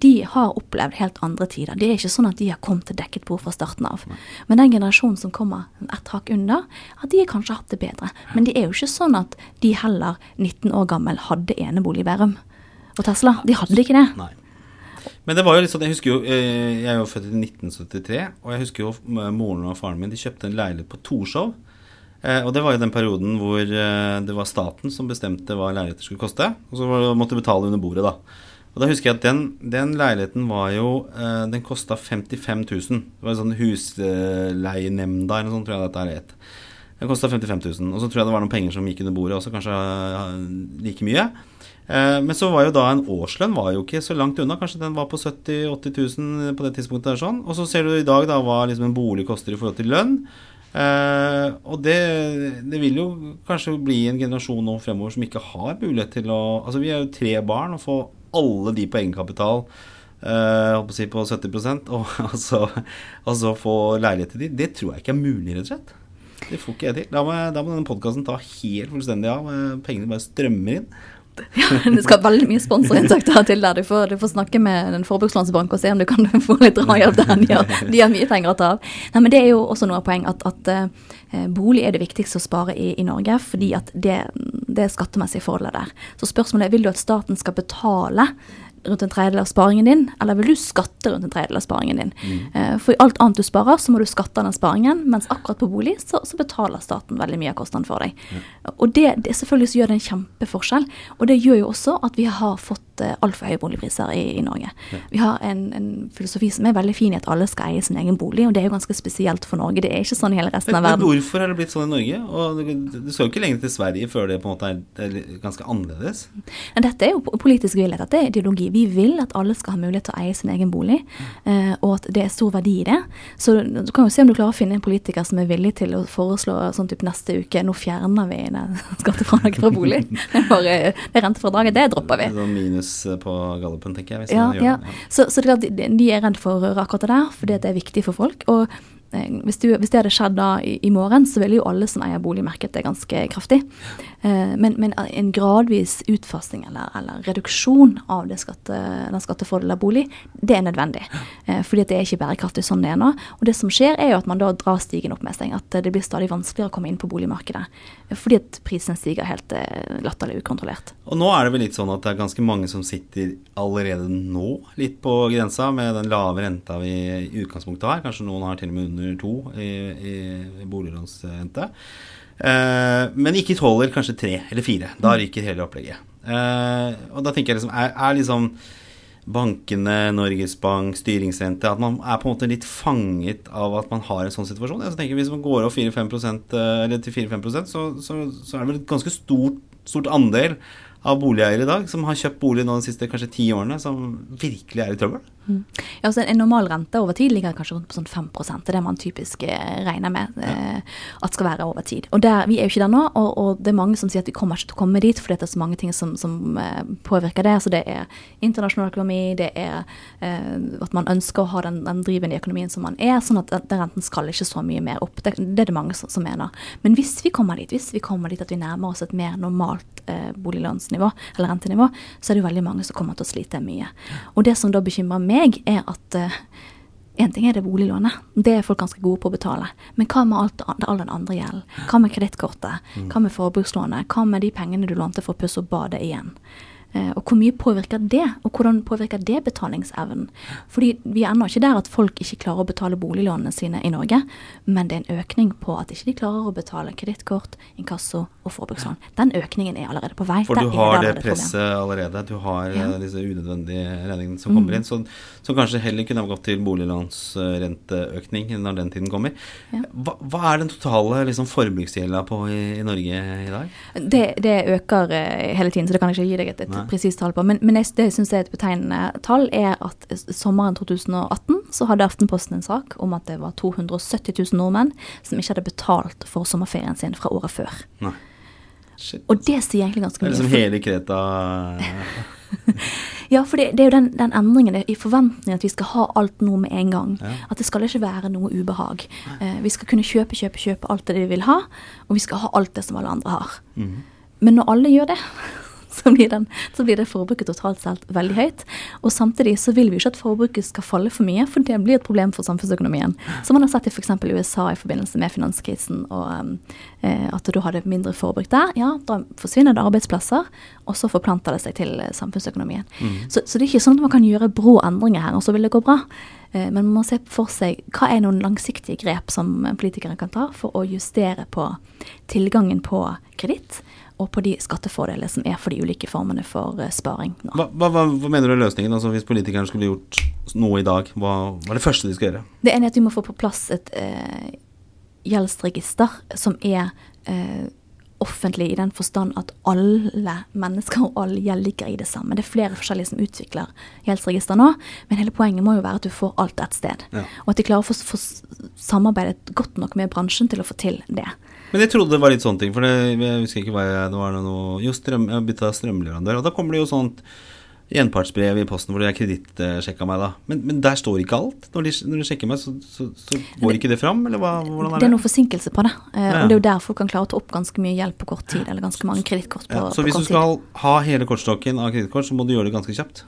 de har opplevd helt andre tider. Det er ikke sånn at de har kommet til dekket bord fra starten av. Men den generasjonen som kommer et hakk under, ja, de har kanskje hatt det bedre. Men det er jo ikke sånn at de heller, 19 år gammel, hadde enebolig i Bærum. Og Tesla, de hadde ikke det. Nei. Men det var jo litt sånn, jeg husker jo eh, Jeg er jo født i 1973, og jeg husker jo eh, moren og faren min de kjøpte en leilighet på Torshov. Eh, og det var jo den perioden hvor det var staten som bestemte hva leiligheter skulle koste. Og så måtte du betale under bordet, da. Og da husker jeg at den, den leiligheten var jo Den kosta 55 000. Det var en sånn husleienemnda eller noe sånt, tror jeg dette er het. Den kosta 55 000. Og så tror jeg det var noen penger som gikk under bordet også, kanskje like mye. Eh, men så var jo da en årslønn var jo ikke så langt unna. Kanskje den var på 70 000-80 000 på det tidspunktet. der sånn. Og så ser du i dag da hva liksom en bolig koster i forhold til lønn. Uh, og det, det, vil jo kanskje bli en generasjon nå fremover som ikke har mulighet til å Altså vi er jo tre barn, og få alle de på egenkapital eh, på, på 70 *laughs* og, og, så, og så få leilighet til de, det tror jeg ikke er mulig, rett og slett. Det får ikke jeg til. Da må, da må denne podkasten ta helt fullstendig av. Pengene bare strømmer inn. *laughs* Ja, det skal veldig mye sponsorinntekter til der. Du får, du får, snakke med en forbrukslånsbank og se om du kan *laughs* få litt drahjelp der. De har, de har mye penger å ta av. Nei, men Det er jo også noe av poeng at, at uh, bolig er det viktigste å spare i, i Norge, fordi at det, det er skattemessige forholdet der. Så spørsmålet er vil du at staten skal betale rundt en tredjedel av sparingen din, eller vil du skatte rundt en tredjedel av sparingen din? Mm. Eh, for i alt annet du sparer, så må du skatte den sparingen, mens akkurat på bolig så, så betaler staten veldig mye av kostnaden for deg. Ja. Og det, det, selvfølgelig så gjør det en kjempeforskjell, og det gjør jo også at vi har fått uh, altfor høye boligpriser i, i Norge. Ja. Vi har en, en, filosofi som er veldig fin i at alle skal eie sin egen bolig, og det er jo ganske spesielt for Norge. Det er ikke sånn i hele resten av verden. Men hvorfor har det blitt sånn i Norge? Og du skal jo ikke lenger til Sverige før det på en måte er, er ganske annerledes? Dette er jo politisk villet. Dette er ideologi. Vi vil at alle skal ha mulighet til å eie sin egen bolig, uh, og at det er stor verdi i det. Så du kan jo se om du klarer å finne en politiker som er villig til å foreslå sånn type neste uke nå fjerner vi *laughs* skattefradraget fra bolig. Bare det rentefradraget, det dropper vi. Sånn minus på gallupen, tenker jeg. Ja, ja. ja, Så, så de, de er redd for å røre akkurat det der, fordi det er viktig for folk. og Eh, hvis, du, hvis, det hadde skjedd da i, i, morgen, så ville jo alle som eier bolig merket det ganske kraftig. Eh, men, men, en gradvis utfasing eller, eller reduksjon av det skatte, den skattefordelen av bolig, det er nødvendig. Eh, fordi det er ikke bærekraftig sånn det er nå. Og det som skjer, er jo at man da drar stigen opp med seg. At det blir stadig vanskeligere å komme inn på boligmarkedet. Fordi at prisen stiger helt eh, latterlig ukontrollert. Og nå er det vel litt sånn at det er ganske mange som sitter allerede nå litt på grensa med den lave renta vi i utgangspunktet har. Kanskje noen har til og med under under to i, i, boliglånsrente. Eh, men ikke tåler kanskje tre eller fire. Da ryker hele opplegget. Eh, og da tenker jeg liksom er, er, liksom bankene, Norges Bank, styringsrente At man er på en måte litt fanget av at man har en sånn situasjon. Jeg tenker Hvis man går opp 4-5 eh, eller til 4-5 så, så, så er det vel et ganske stort, stort andel av boligeiere i dag som har kjøpt bolig nå de siste kanskje ti årene, som virkelig er i trøbbel? Mm. Ja, altså En normal rente over tid ligger kanskje rundt på sånn 5 Det er det man typisk eh, regner med ja. eh, at skal være over tid. Og der, Vi er jo ikke der nå, og, og, det er mange som sier at vi kommer ikke til å komme dit fordi det er så mange ting som, som eh, påvirker det. Så Det er internasjonal økonomi, det er eh, at man ønsker å ha den, den drivende økonomien som man er, sånn at den renten skal ikke så mye mer opp. Det, det er det mange som, som, mener. Men hvis vi kommer dit, hvis vi kommer dit at vi nærmer oss et mer normalt eh, boliglånsnivå, eller rentenivå, så er det jo veldig mange som kommer til å slite mye. Og det som da bekymrer meg meg, er at Én uh, ting er det boliglånet, det er folk ganske gode på å betale. Men hva med alt, all den andre gjelden? Hva med kredittkortet? Mm. Hva med forbrukslånet? Hva med de pengene du lånte for å pusse opp badet igjen? Eh, og hvor mye påvirker det, og hvordan påvirker det betalingsevnen? Fordi vi er ennå ikke der at folk ikke klarer å betale boliglånene sine i Norge, men det er en økning på at ikke de klarer å betale kredittkort, inkasso og forbrukslån. Den økningen er allerede på vei. For du har det presset allerede. Du har ja. Eh, disse unødvendige regningene som kommer mm. inn, som, som, kanskje heller kunne ha gått til boliglånsrenteøkning når den tiden kommer. Ja. Hva, hva, er den totale liksom, forbruksgjelda på i, i, Norge i dag? Det, det øker uh, hele tiden, så det kan jeg ikke gi deg et, et presist tall på. Men, men det jeg er et betegnende tall, er at sommeren 2018 så hadde Aftenposten en sak om at det var 270 000 nordmenn som ikke hadde betalt for sommerferien sin fra året før. Nei. Shit. Og det sier egentlig ganske mye. Det er liksom hele Kreta *laughs* Ja, for det, det, er jo den, den endringen i forventningen at vi skal ha alt nå med en gang. Ja. At det skal ikke være noe ubehag. Eh, vi skal kunne kjøpe, kjøpe, kjøpe alt det vi vil ha, og vi skal ha alt det som alle andre har. Mm. Men når alle gjør det, *laughs* så blir, den, så blir det forbruket totalt sett veldig høyt. Og samtidig så vil vi ikke at forbruket skal falle for mye, for det blir et problem for samfunnsøkonomien. Som man har sett i f.eks. USA i forbindelse med finanskrisen, og eh, at du hadde mindre forbruk der. Ja, da forsvinner det arbeidsplasser, og så forplanter det seg til eh, samfunnsøkonomien. Mm. Så, så, det er ikke sånn at man kan gjøre brå endringer her, og så vil det gå bra. Eh, men man må se for seg hva er noen langsiktige grep som politikere kan ta for å justere på tilgangen på kreditt og på de skattefordelene som er for de ulike formene for uh, sparing nå. Hva, hva, hva, mener du er løsningen? Altså Hvis politikerne skulle gjort noe i dag, hva, hva, er det første de skal gjøre? Det ene er at vi må få på plass et eh, gjeldsregister som er eh, offentlig i den forstand at alle mennesker og all gjeld ligger i det samme. Det er flere forskjellige som utvikler gjeldsregister nå, men hele poenget må jo være at du får alt ett sted. Ja. Og at de klarer å få samarbeidet godt nok med bransjen til å få til det. Men jeg trodde det var litt sånne ting, for det, jeg husker ikke hva jeg, det var noe Jo, strøm, jeg bytta strømleverandør, og da kommer det jo sånt gjenpartsbrev i posten hvor har kredittsjekka meg, da. Men, men, der står ikke alt? Når de, når de sjekker meg, så, så, så, går ikke det fram, eller hva, hvordan er det? Det er noe forsinkelse på det, eh, ja. og det er jo der folk kan klare å ta opp ganske mye hjelp på kort tid, eller ganske mange kredittkort på, ja, så på kort tid. Så hvis du skal ha hele kortstokken av kredittkort, så må du gjøre det ganske kjapt?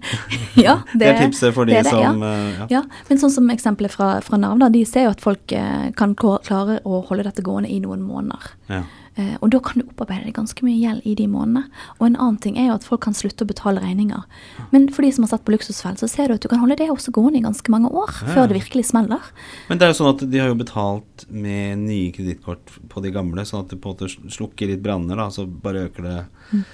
*laughs* ja, det, *laughs* det, er tipset for de det, som ja. Eh, ja. ja. men sånn som eksempelet fra, fra Nav, da, de ser jo at folk eh, kan klare å holde dette gående i noen måneder. Ja. Eh, og da kan du opparbeide deg ganske mye gjeld i de månedene. Og en annen ting er jo at folk kan slutte å betale regninger. Men for de som har sett på Luksusfell, så ser du at du kan holde det også gående i ganske mange år ja. før det virkelig smeller. Men det er jo sånn at de har jo betalt med nye kredittkort på de gamle, sånn at det på en måte slukker litt branner, da, så bare øker det. Mm.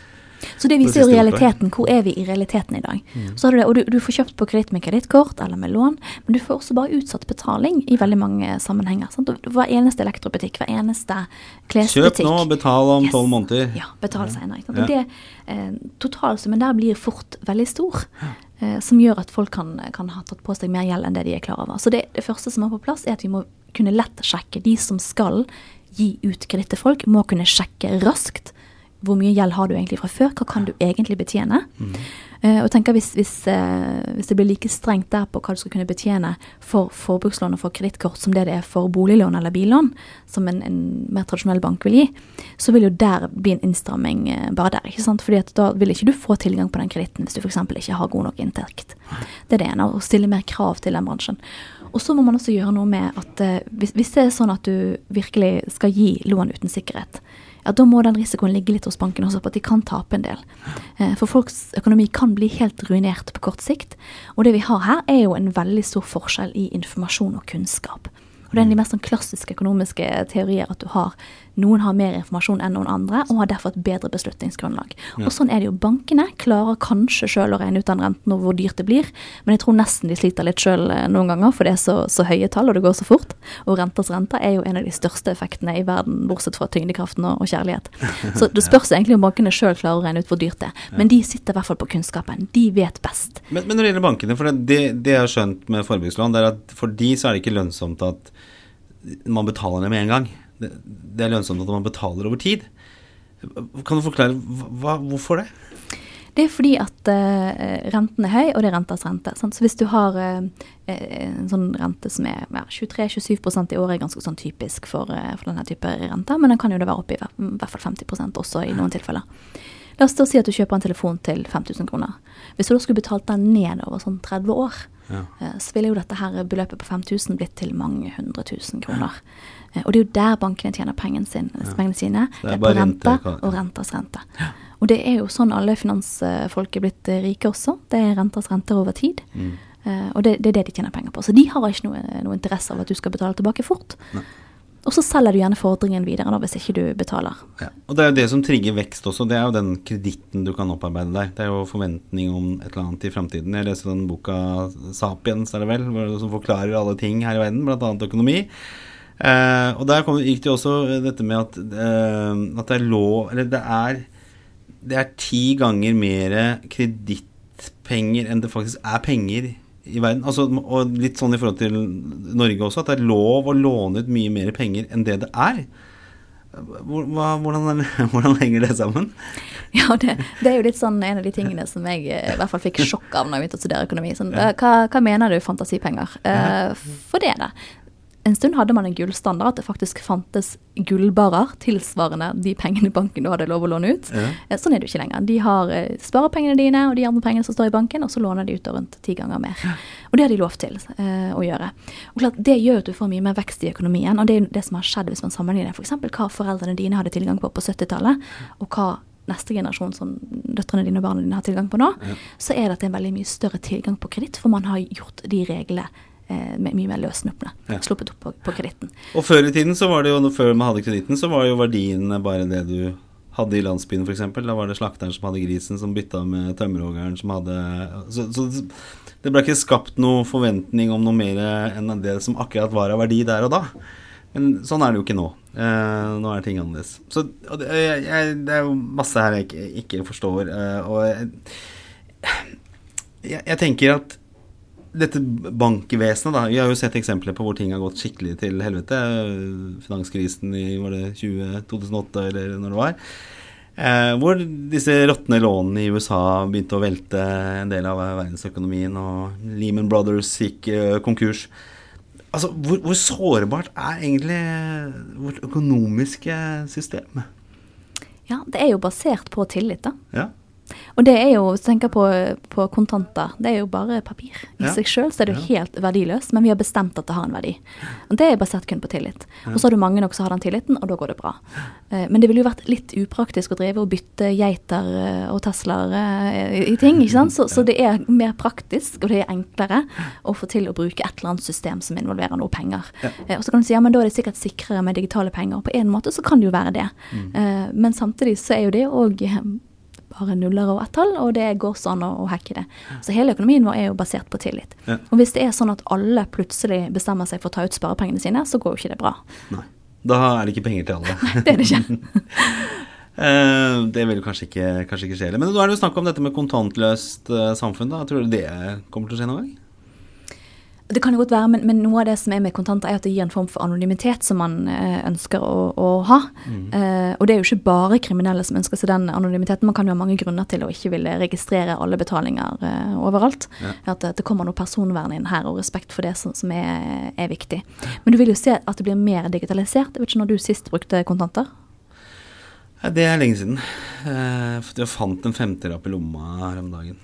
Så det viser jo realiteten. Hvor er vi i realiteten i dag? Mm. Så har du det, og du, du får kjøpt på kreditt med kredittkort eller med lån, men du får også bare utsatt betaling i veldig mange sammenhenger. Sant? Hver eneste elektrobutikk, hver eneste klesbutikk. Kjøp nå, betal om tolv yes. måneder. Ja, betal senere. Ikke sant? Ja. Det, eh, totalsummen der blir fort veldig stor. Ja som gjør at folk kan, kan, ha tatt på seg mer gjeld enn det de er klar over. Så det, det første som er på plass, er at vi må kunne lett sjekke de som skal gi ut kreditt til folk, må kunne sjekke raskt hvor mye gjeld har du egentlig fra før, hva kan du egentlig betjene? Mm. Uh, og tenker hvis, hvis, uh, hvis, det blir like strengt der på hva du skal kunne betjene for forbrukslån og for kredittkort som det det er for boliglån eller billån, som en, en, mer tradisjonell bank vil gi, så vil jo der bli en innstramming uh, bare der. ikke sant? Fordi at da vil ikke du få tilgang på den kreditten hvis du f.eks. ikke har god nok inntekt. Det er det ene, å stille mer krav til den bransjen. Og så må man også gjøre noe med at hvis, hvis det er sånn at du virkelig skal gi lån uten sikkerhet, ja, da må den risikoen ligge litt hos banken også, på at de kan tape en del. Eh, for folks økonomi kan bli helt ruinert på kort sikt. Og det vi har her, er jo en veldig stor forskjell i informasjon og kunnskap. Og det er en av de mest sånn klassiske økonomiske teorier at du har noen har mer informasjon enn noen andre, og har derfor et bedre beslutningsgrunnlag. Ja. Og sånn er det jo. Bankene klarer kanskje sjøl å regne ut den renten og hvor dyrt det blir, men jeg tror nesten de sliter litt sjøl eh, noen ganger, for det er så, så, høye tall, og det går så fort. Og renters rente er jo en av de største effektene i verden, bortsett fra tyngdekraften og, og kjærlighet. *laughs* Så det spørs egentlig om bankene sjøl klarer å regne ut hvor dyrt det er. Men de sitter i hvert fall på kunnskapen. De vet best. Men, men når det gjelder bankene, for det, det jeg har skjønt med forbrukslån, det er at for de så er det ikke lønnsomt at man betaler det med en gang. Det, er lønnsomt at man betaler over tid. Kan du forklare hva, hvorfor det? Det er fordi at uh, renten er høy, og det er rentas rente. Sant? Så hvis du har uh, en sånn rente som er ja, 23-27% i året, er ganske sånn typisk for, uh, for, denne type rente, men den kan jo det være oppe i hvert fall 50% også i noen tilfeller. La oss da si at du kjøper en telefon til 5000 kroner. Hvis du da skulle betalt den ned over sånn 30 år, ja. så ville jo dette her beløpet på 5000 blitt til mange hundre tusen kroner. Ja. Eh, og det er jo der bankene tjener pengene, sin, pengene sine. Det er, det er på rente og renters rente. Og det er jo sånn alle finansfolk er blitt eh, rike også. Det er renters renter over tid. Mm. Uh, og det, det, er det de tjener penger på. Så de har ikke noe, noe interesse av at du skal betale tilbake fort. Nei. Og så selger du gjerne fordringen videre da, hvis ikke du betaler. Ja. Og det er jo det som trigger vekst også. Det er jo den kreditten du kan opparbeide deg. Det er jo forventning om et eller annet i framtiden. Jeg leste den boka 'Sapiens', er det vel, som forklarer alle ting her i verden, bl.a. økonomi. Eh, og der kom, gikk det jo også dette med at, eh, at det er lov Eller det er, det er ti ganger mer kredittpenger enn det faktisk er penger i verden. Altså, og litt sånn i forhold til Norge også, at det er lov å låne ut mye mer penger enn det det er. Hva, hvordan, *laughs* hvordan, henger det sammen? Ja, det, det, er jo litt sånn en av de tingene som jeg eh, i hvert fall fikk sjokk av når jeg begynte å studere økonomi. Sånn, hva, hva, mener du fantasipenger? Uh, for det er det. En stund hadde man en gullstandard, at det faktisk fantes gullbarer tilsvarende de pengene banken du hadde lov å låne ut. Ja. Eh, Sånn er det ikke lenger. De har eh, sparepengene dine og de andre pengene som står i banken, og så låner de ut rundt ti ganger mer. Og det har de lov til eh, å gjøre. Og klart, Det gjør at du får mye mer vekst i økonomien, og det er det som har skjedd hvis man sammenligner f.eks. hva foreldrene dine hadde tilgang på på 70-tallet, og hva neste generasjon som døtrene dine og barna dine har tilgang på nå, så er det at det er en veldig mye større tilgang på kreditt, for man har gjort de reglene mye mer løssnupne. Ja. Sluppet opp på, på kreditten. Og før i tiden, så var det jo, før man hadde kreditten, så var jo verdien bare det du hadde i landsbyen, f.eks. Da var det slakteren som hadde grisen, som bytta med tømmerhoggeren som hadde så, så det ble ikke skapt noe forventning om noe mer enn det som akkurat var av verdi der og da. Men sånn er det jo ikke nå. Eh, nå er ting annerledes. Så det, jeg, det er jo masse her jeg ikke, ikke forstår. eh, og jeg, jeg, jeg tenker at dette bankvesenet, da Vi har jo sett eksempler på hvor ting har gått skikkelig til helvete. Finanskrisen i var det 20, 2008, eller når det var. Eh, hvor disse råtne lånene i USA begynte å velte en del av verdensøkonomien, og Lehman Brothers gikk eh, konkurs. Altså, hvor, hvor sårbart er egentlig vårt økonomiske system? Ja, det er jo basert på tillit, da. Ja. Og det er jo, hvis du tenker på, på kontanter, det er jo bare papir. I Ja. seg sjøl er det jo helt verdiløst, men vi har bestemt at det har en verdi. Og det er basert kun på tillit. Og så har du mange nok som har den tilliten, og da går det bra. Eh, Men det ville jo vært litt upraktisk å drive og bytte geiter eh, og Teslaer eh, i ting, ikke sant. Så, så det er mer praktisk, og det er enklere å få til å bruke et eller annet system som involverer noe penger. Og så kan du si ja, men da er det sikkert sikrere med digitale penger. På en måte så kan det jo være det. Eh, Men samtidig så er jo det òg bare nuller og ett-tall, og det går sånn å, å hacke det. Så hele økonomien vår er jo basert på tillit. Ja. Og hvis det er sånn at alle plutselig bestemmer seg for å ta ut sparepengene sine, så går jo ikke det bra. Nei. Da er det ikke penger til alle. *laughs* Det er det ikke. *laughs* Eh, det vil kanskje ikke, kanskje ikke skje heller. Men nå er det jo snakk om dette med kontantløst eh, samfunn. da Tror du det kommer til å skje noen gang? Det kan jo godt være, men, men noe av det som er med kontanter, er at det gir en form for anonymitet som man eh, ønsker å, å ha. Eh, og det er jo ikke bare kriminelle som ønsker seg den anonymiteten. Man kan jo ha mange grunner til å ikke ville registrere alle betalinger eh, overalt. Ja. At det, det kommer noe personvern inn her, og respekt for det som, som er, er viktig. Men du vil jo se at det blir mer digitalisert. Jeg vet ikke når du sist brukte kontanter? Det er lenge siden. Eh, jeg fant en femtelapp i lomma her om dagen.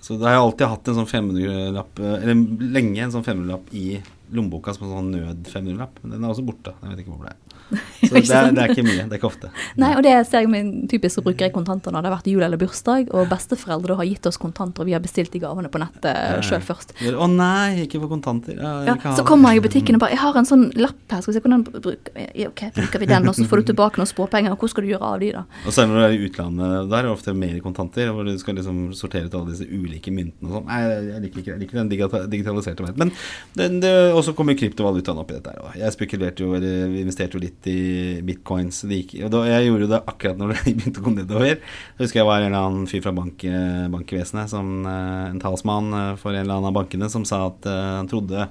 Så da har jeg alltid hatt en sånn 500-lapp eh, Eller lenge en sånn 500-lapp i lommeboka som en sånn nød-500-lapp. Men den er også borte. Jeg vet ikke hvor det er. *laughs* Så det er, det er ikke mye. Det er ikke ofte. Nei, og det ser jeg med typisk så bruker jeg kontanter når det har vært jul eller bursdag, og besteforeldre har gitt oss kontanter, og vi har bestilt de gavene på nettet Ja. sjøl først. Å nei, ikke for kontanter. Ja, så kommer jeg i butikken og bare 'Jeg har en sånn lapp her, skal vi se hvordan bruker vi Ok, bruker vi den, og så får du tilbake noen småpenger, og hvor skal du gjøre av de, da?' Og det når du er i utlandet, der er det ofte mer kontanter, hvor du skal liksom sortere ut alle disse ulike myntene og sånn. Nei, jeg liker ikke, jeg liker den digitaliserte verden. Men det, det, også kommer kryptovalutaen i dette her. Jeg spekulerte jo, eller investerte jo litt i bitcoins. Det gikk, da, jeg gjorde det akkurat når *laughs* det begynte å gå nedover. Jeg husker jeg var en eller annen fyr fra bank, eh, bankvesenet, som, eh, en talsmann eh, for en eller annen av bankene, som sa at han trodde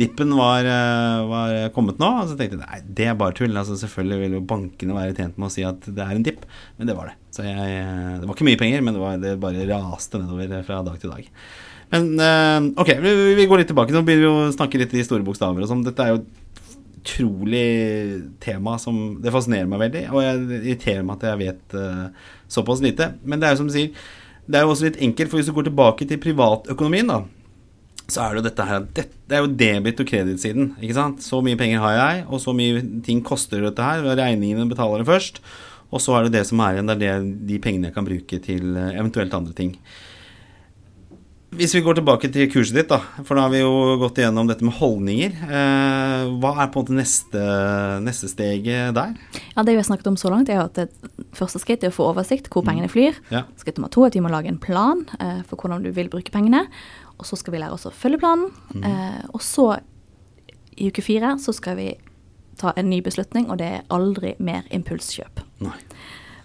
dippen var, var kommet nå. Og så tenkte jeg nei, det er bare tull. Altså, selvfølgelig vil jo bankene være tjent med å si at det er en dipp, men det var det. Så jeg, det var ikke mye penger, men det, var, det bare raste nedover fra dag til dag. Men ok, vi, går litt tilbake. Nå begynner vi å snakke litt i store bokstaver og sånn. Dette er jo utrolig tema som Det fascinerer meg veldig, og jeg irriterer meg at jeg vet uh, såpass lite. Men det er jo som du sier, det er jo også litt enkelt, for hvis du går tilbake til privatøkonomien, da, så er det jo dette her Det, det er jo debit- og kreditsiden. ikke sant? Så mye penger har jeg, og så mye ting koster dette her. Regningene betaler det først. Og så er det det som er igjen, det er det, de pengene jeg kan bruke til eh, eventuelt andre ting. Hvis vi går tilbake til kurset ditt, da, for da har vi jo gått igjennom dette med holdninger. Eh, hva er på en måte neste, neste steget der? Ja, Det vi har snakket om så langt, er at det første skritt er å få oversikt hvor pengene flyr. Ja. Skritt nummer to er at vi må lage en plan eh, for hvordan du vil bruke pengene. Og så skal vi lære oss å følge planen. Eh, og så, i uke fire, så skal vi ta en ny beslutning, og det er aldri mer impulskjøp. Nei.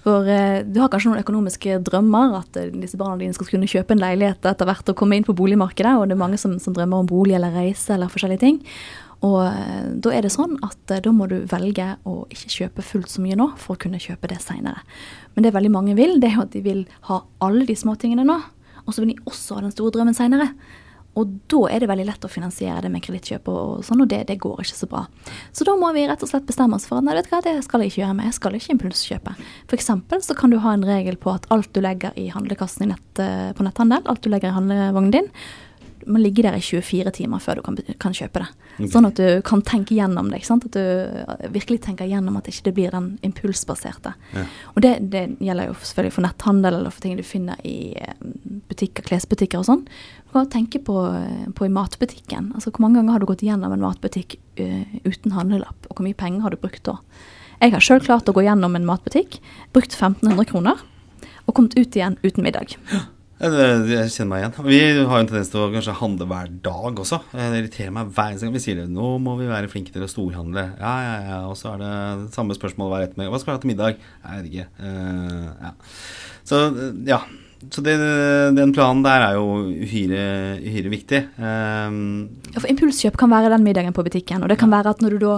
For eh, du har kanskje noen økonomiske drømmer, at eh, disse barna dine skal kunne kjøpe en leilighet etter hvert og komme inn på boligmarkedet, og det er mange som, som drømmer om bolig eller reise eller forskjellige ting. Og eh, da er det sånn at da må du velge å ikke kjøpe fullt så mye nå for å kunne kjøpe det seinere. Men det veldig mange vil, det er jo at de vil ha alle de småtingene nå, og så vil de også ha den store drømmen seinere. Og da er det veldig lett å finansiere det med kredittkjøp og sånn, og det, det går ikke så bra. Så da må vi rett og slett bestemme oss for nei, vet du hva, det skal jeg ikke gjøre med, jeg skal ikke impulskjøpe. Eksempel så kan du ha en regel på at alt du legger i handlekassen i nett, eh, på netthandel, alt du legger i handlevognen din, må ligge der i 24 timer før du kan, kan kjøpe det. Okay. Sånn at du kan tenke gjennom det. ikke sant? At du eh, virkelig tenker gjennom at ikke det blir den impulsbaserte. Ja. Og det, det gjelder jo selvfølgelig for netthandel eller for ting du finner i eh, butikker, klesbutikker og sånn. Du kan tenke på, eh, på i matbutikken. Altså Hvor mange ganger har du gått gjennom en matbutikk uh, uten handlelapp, og hvor mye penger har du brukt da? Jeg har sjøl klart å gå gjennom en matbutikk, brukt 1500 kroner, og kommet ut igjen uten middag. Ja, jeg kjenner meg igjen. Vi har jo en tendens til å kanskje handle hver dag også. Eh, Det irriterer meg hver eneste gang vi sier det. Nå må vi være flinke til å storhandle. Ja, ja, ja. Og så er det samme spørsmål hver ettermiddag. Hva skal du ha til middag? Jeg vet ikke. Uh, ja. Så eh, ja. Så det, den planen der er jo uhyre, uhyre viktig. Um, Ja, for Impulskjøp kan være den middagen på butikken. Og det kan være at når du da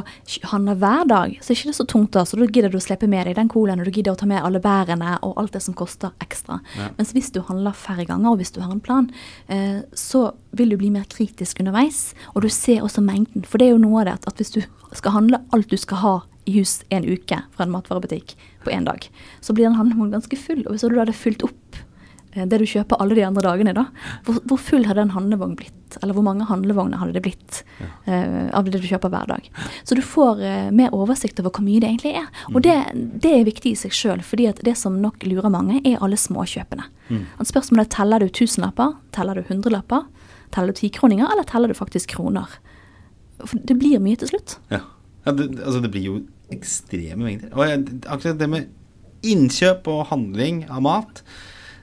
handler hver dag, så er ikke det så tungt da, så da gidder du å slippe med deg den colaen, og du gidder å ta med alle bærene og alt det som koster ekstra. Ja. Mens hvis du handler færre ganger, og hvis du har en plan, eh, så vil du bli mer kritisk underveis, og du ser også mengden. For det er jo noe av det at, hvis du skal handle alt du skal ha i hus en uke fra en matvarebutikk på én dag, så blir den handlevognen ganske full. Og hvis du hadde fylt opp det du kjøper alle de andre dagene, da, hvor, hvor full hadde en handlevogn blitt? Eller hvor mange handlevogner hadde det blitt uh, av det du kjøper hver dag? Så du får uh, mer oversikt over hvor mye det egentlig er. Og det, det er viktig i seg sjøl, fordi det som nok lurer mange, er alle småkjøpene. At spørsmålet er teller du tusenlapper, teller du hundrelapper, teller du tikroninger, eller teller du faktisk kroner? For det blir mye til slutt. Ja. ja det, altså det blir jo ekstreme mengder. Og jeg, akkurat det med innkjøp og handling av mat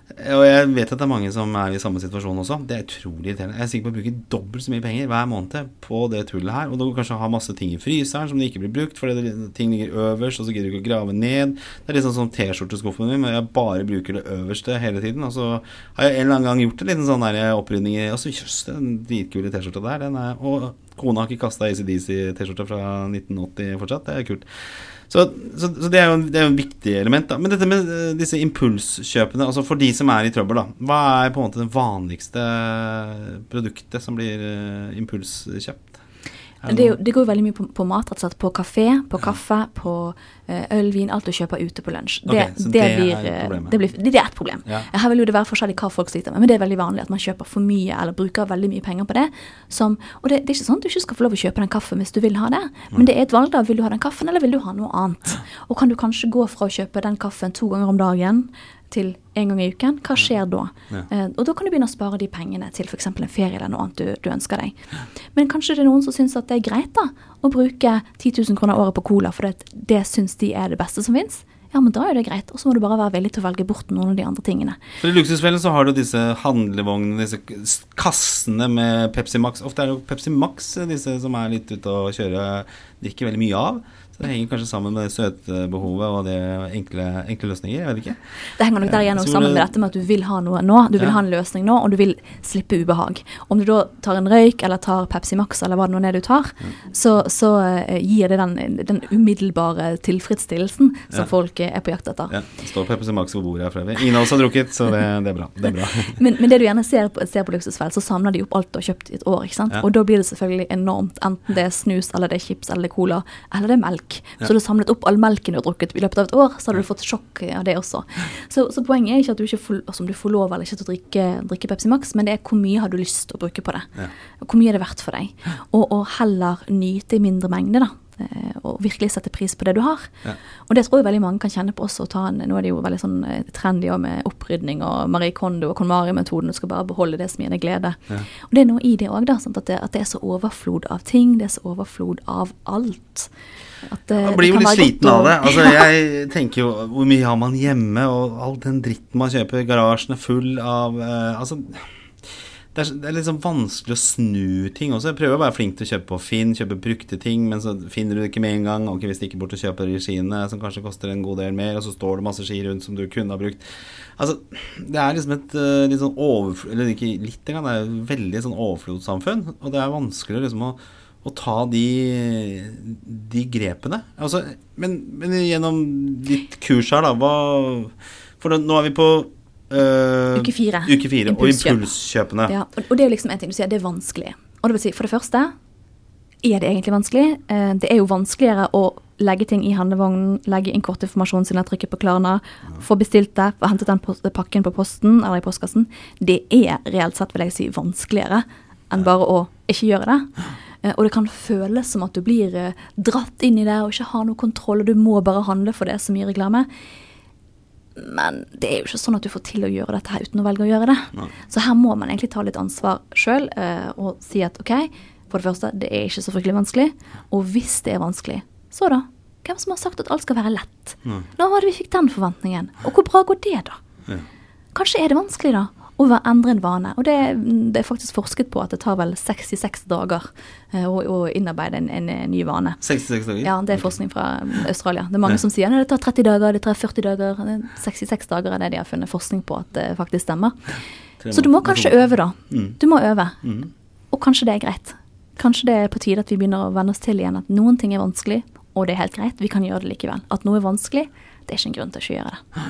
Og jeg vet at det er mange som er i samme situasjon også. Det er utrolig irriterende. Jeg er sikker på å bruke dobbelt så mye penger hver måned på det tullet her. Og du kanskje ha masse ting i fryseren som ikke blir brukt, fordi ting ligger øverst, og så gidder du ikke å grave ned. Det er litt sånn som T-skjorteskuffen min, men jeg bare bruker det øverste hele tiden. Og så har jeg en eller annen gang gjort en liten sånn der opprydning i Altså, jøss, den dritkule T-skjorta der, den er Og kona har ikke kasta ACDC-T-skjorta fra 1980 fortsatt. Det er kult. Så, så, så det, er jo, det en viktig element. da Men dette med eh, disse impulskjøpene, altså for de som er i trøbbel, da. Hva er på en måte det vanligste produktet som blir eh, impulskjøpt? Det, det går jo veldig mye på, på mat, rett og slett. På kafé, på kaffe, på eh, øl, vin. Alt du kjøper ute på lunsj. Det, Ok, så det, blir, problem. det, blir, det, er et problem. Ja. Her vil jo det være forskjellig hva folk sliter med, men det er veldig vanlig at man kjøper for mye eller bruker veldig mye penger på det. Som, og det, det er ikke sånn at du ikke skal få lov å kjøpe den kaffen hvis du vil ha det, men det er et valg da. Vil du ha den kaffen, eller vil du ha noe annet? Og kan du kanskje gå fra å kjøpe den kaffen to ganger om dagen til en gang i uken? Hva skjer da? Ja. Eh, og da kan du begynne å spare de pengene til f.eks. en ferie eller noe annet du, du ønsker deg. Men kanskje det er noen som syns at det er greit da, å bruke 10 000 kroner året på cola, for det, det syns de er det beste som fins. Ja, men da er det greit. Og så må du bare være villig til å velge bort noen av de andre tingene. For I Luksusfellen så har du disse handlevognene, disse kassene med Pepsi Max. Ofte er det jo Pepsi Max eh, disse som er litt ute å kjøre, drikker veldig mye av. Så det henger kanskje sammen med det søtebehovet og det enkle, enkle løsninger. Jeg vet ikke. Det henger nok der igjen sammen det- med dette med at du vil ha noe nå. Du vil Ja. ha en løsning nå, og du vil slippe ubehag. Om du da tar en røyk eller tar Pepsi Max eller hva det nå er du tar, så, så eh, gir det den, den umiddelbare tilfredsstillelsen som Ja. folk eh, er på jakt etter. Ja, det står Pepsi Max på bordet her for øvrig. Av oss har drukket, så det, det er bra. Det er bra. *laughs* Men, men det du gjerne ser på, ser på luksusfell, så samler de opp alt du har kjøpt i et år. ikke sant? Og da blir det selvfølgelig enormt, enten det er snus, eller det er chips, eller det er cola, eller det er melk. Så du har samlet opp all melken du har drukket i løpet av et år, så har du fått sjokk av det også. Så, så poenget er ikke at du ikke får, altså om du får lov eller ikke til å drikke, drikke Pepsi Max, men det er hvor mye har du lyst til å bruke på det. Ja. Hvor mye er det verdt for deg? Og, og heller nyte i mindre mengde, da. eh, Og virkelig sette pris på det du har. Ja. Og det tror jeg veldig mange kan kjenne på også. en, nå er det jo veldig sånn eh, trendy med opprydning og Marie Kondo og KonMari-metoden. Du skal bare beholde det som gir deg glede. Ja. Og det er noe i det òg, at, det- at det er så overflod av ting. Det er så overflod av alt. At det, Man blir jo litt sliten av det. Altså, jeg tenker jo hvor mye har man hjemme, og all den dritten man kjøper. Garasjen er full av uh, Altså det er, det er sånn vanskelig å snu ting også. Jeg prøver å være flink til å kjøpe på Finn, kjøpe brukte ting, men så finner du det ikke med en gang. Ok, vi stikker bort og kjøper de skiene som kanskje koster en god del mer, og så står det masse ski rundt som du kunne ha brukt. Altså, det er liksom et eh, litt sånn overflod... Eller ikke litt engang, det er et veldig sånn overflodssamfunn, og det er vanskelig liksom å å ta de, de grepene. Altså, men, men gjennom ditt kurs her, da, hva For da, nå er vi på øh, Uke fire. Uke fire og Impulskjøp. impulskjøpene. Ja, og, og det er jo liksom en ting du sier, det er vanskelig. Og det vil si, for det første, er det egentlig vanskelig? Eh, det er jo vanskeligere å legge ting i handlevognen, legge inn kortinformasjonen siden jeg trykker på Klarna, få bestilt det, få hentet den pakken på posten eller i postkassen. Det er reelt sett, vil jeg si, vanskeligere enn bare å ikke gjøre det. Eh, Og det kan føles som at du blir eh, dratt inn i det og ikke har noe kontroll, og du må bare handle for det er gir reklame. Men det er jo ikke sånn at du får til å gjøre dette her uten å velge å gjøre det. Nei. Så her må man egentlig ta litt ansvar sjøl eh, og si at OK, for det første, det er ikke så fryktelig vanskelig. Og hvis det er vanskelig, så da? Hvem som har sagt at alt skal være lett? Nei. Nå var det vi fikk den forventningen? Og hvor bra går det, da? Ja. Kanskje er det vanskelig, da, å endre en vane. Og det, det er faktisk forsket på at det tar vel 66 dager eh, å, å innarbeide en, en, eh, ny vane. 66 dager? Ja, det er forskning fra Australia. Det er mange Ja. som sier at det tar 30 dager, det tar 40 dager. er 66 dager er det de har funnet forskning på at det faktisk stemmer. Så du må kanskje øve, da. Mm. Du må øve. Mm. Og kanskje det er greit. Kanskje det er på tide at vi begynner å venne oss til igjen at noen ting er vanskelig, og det er helt greit. Vi kan gjøre det likevel. At noe er vanskelig, det er ikke en grunn til å ikke gjøre det.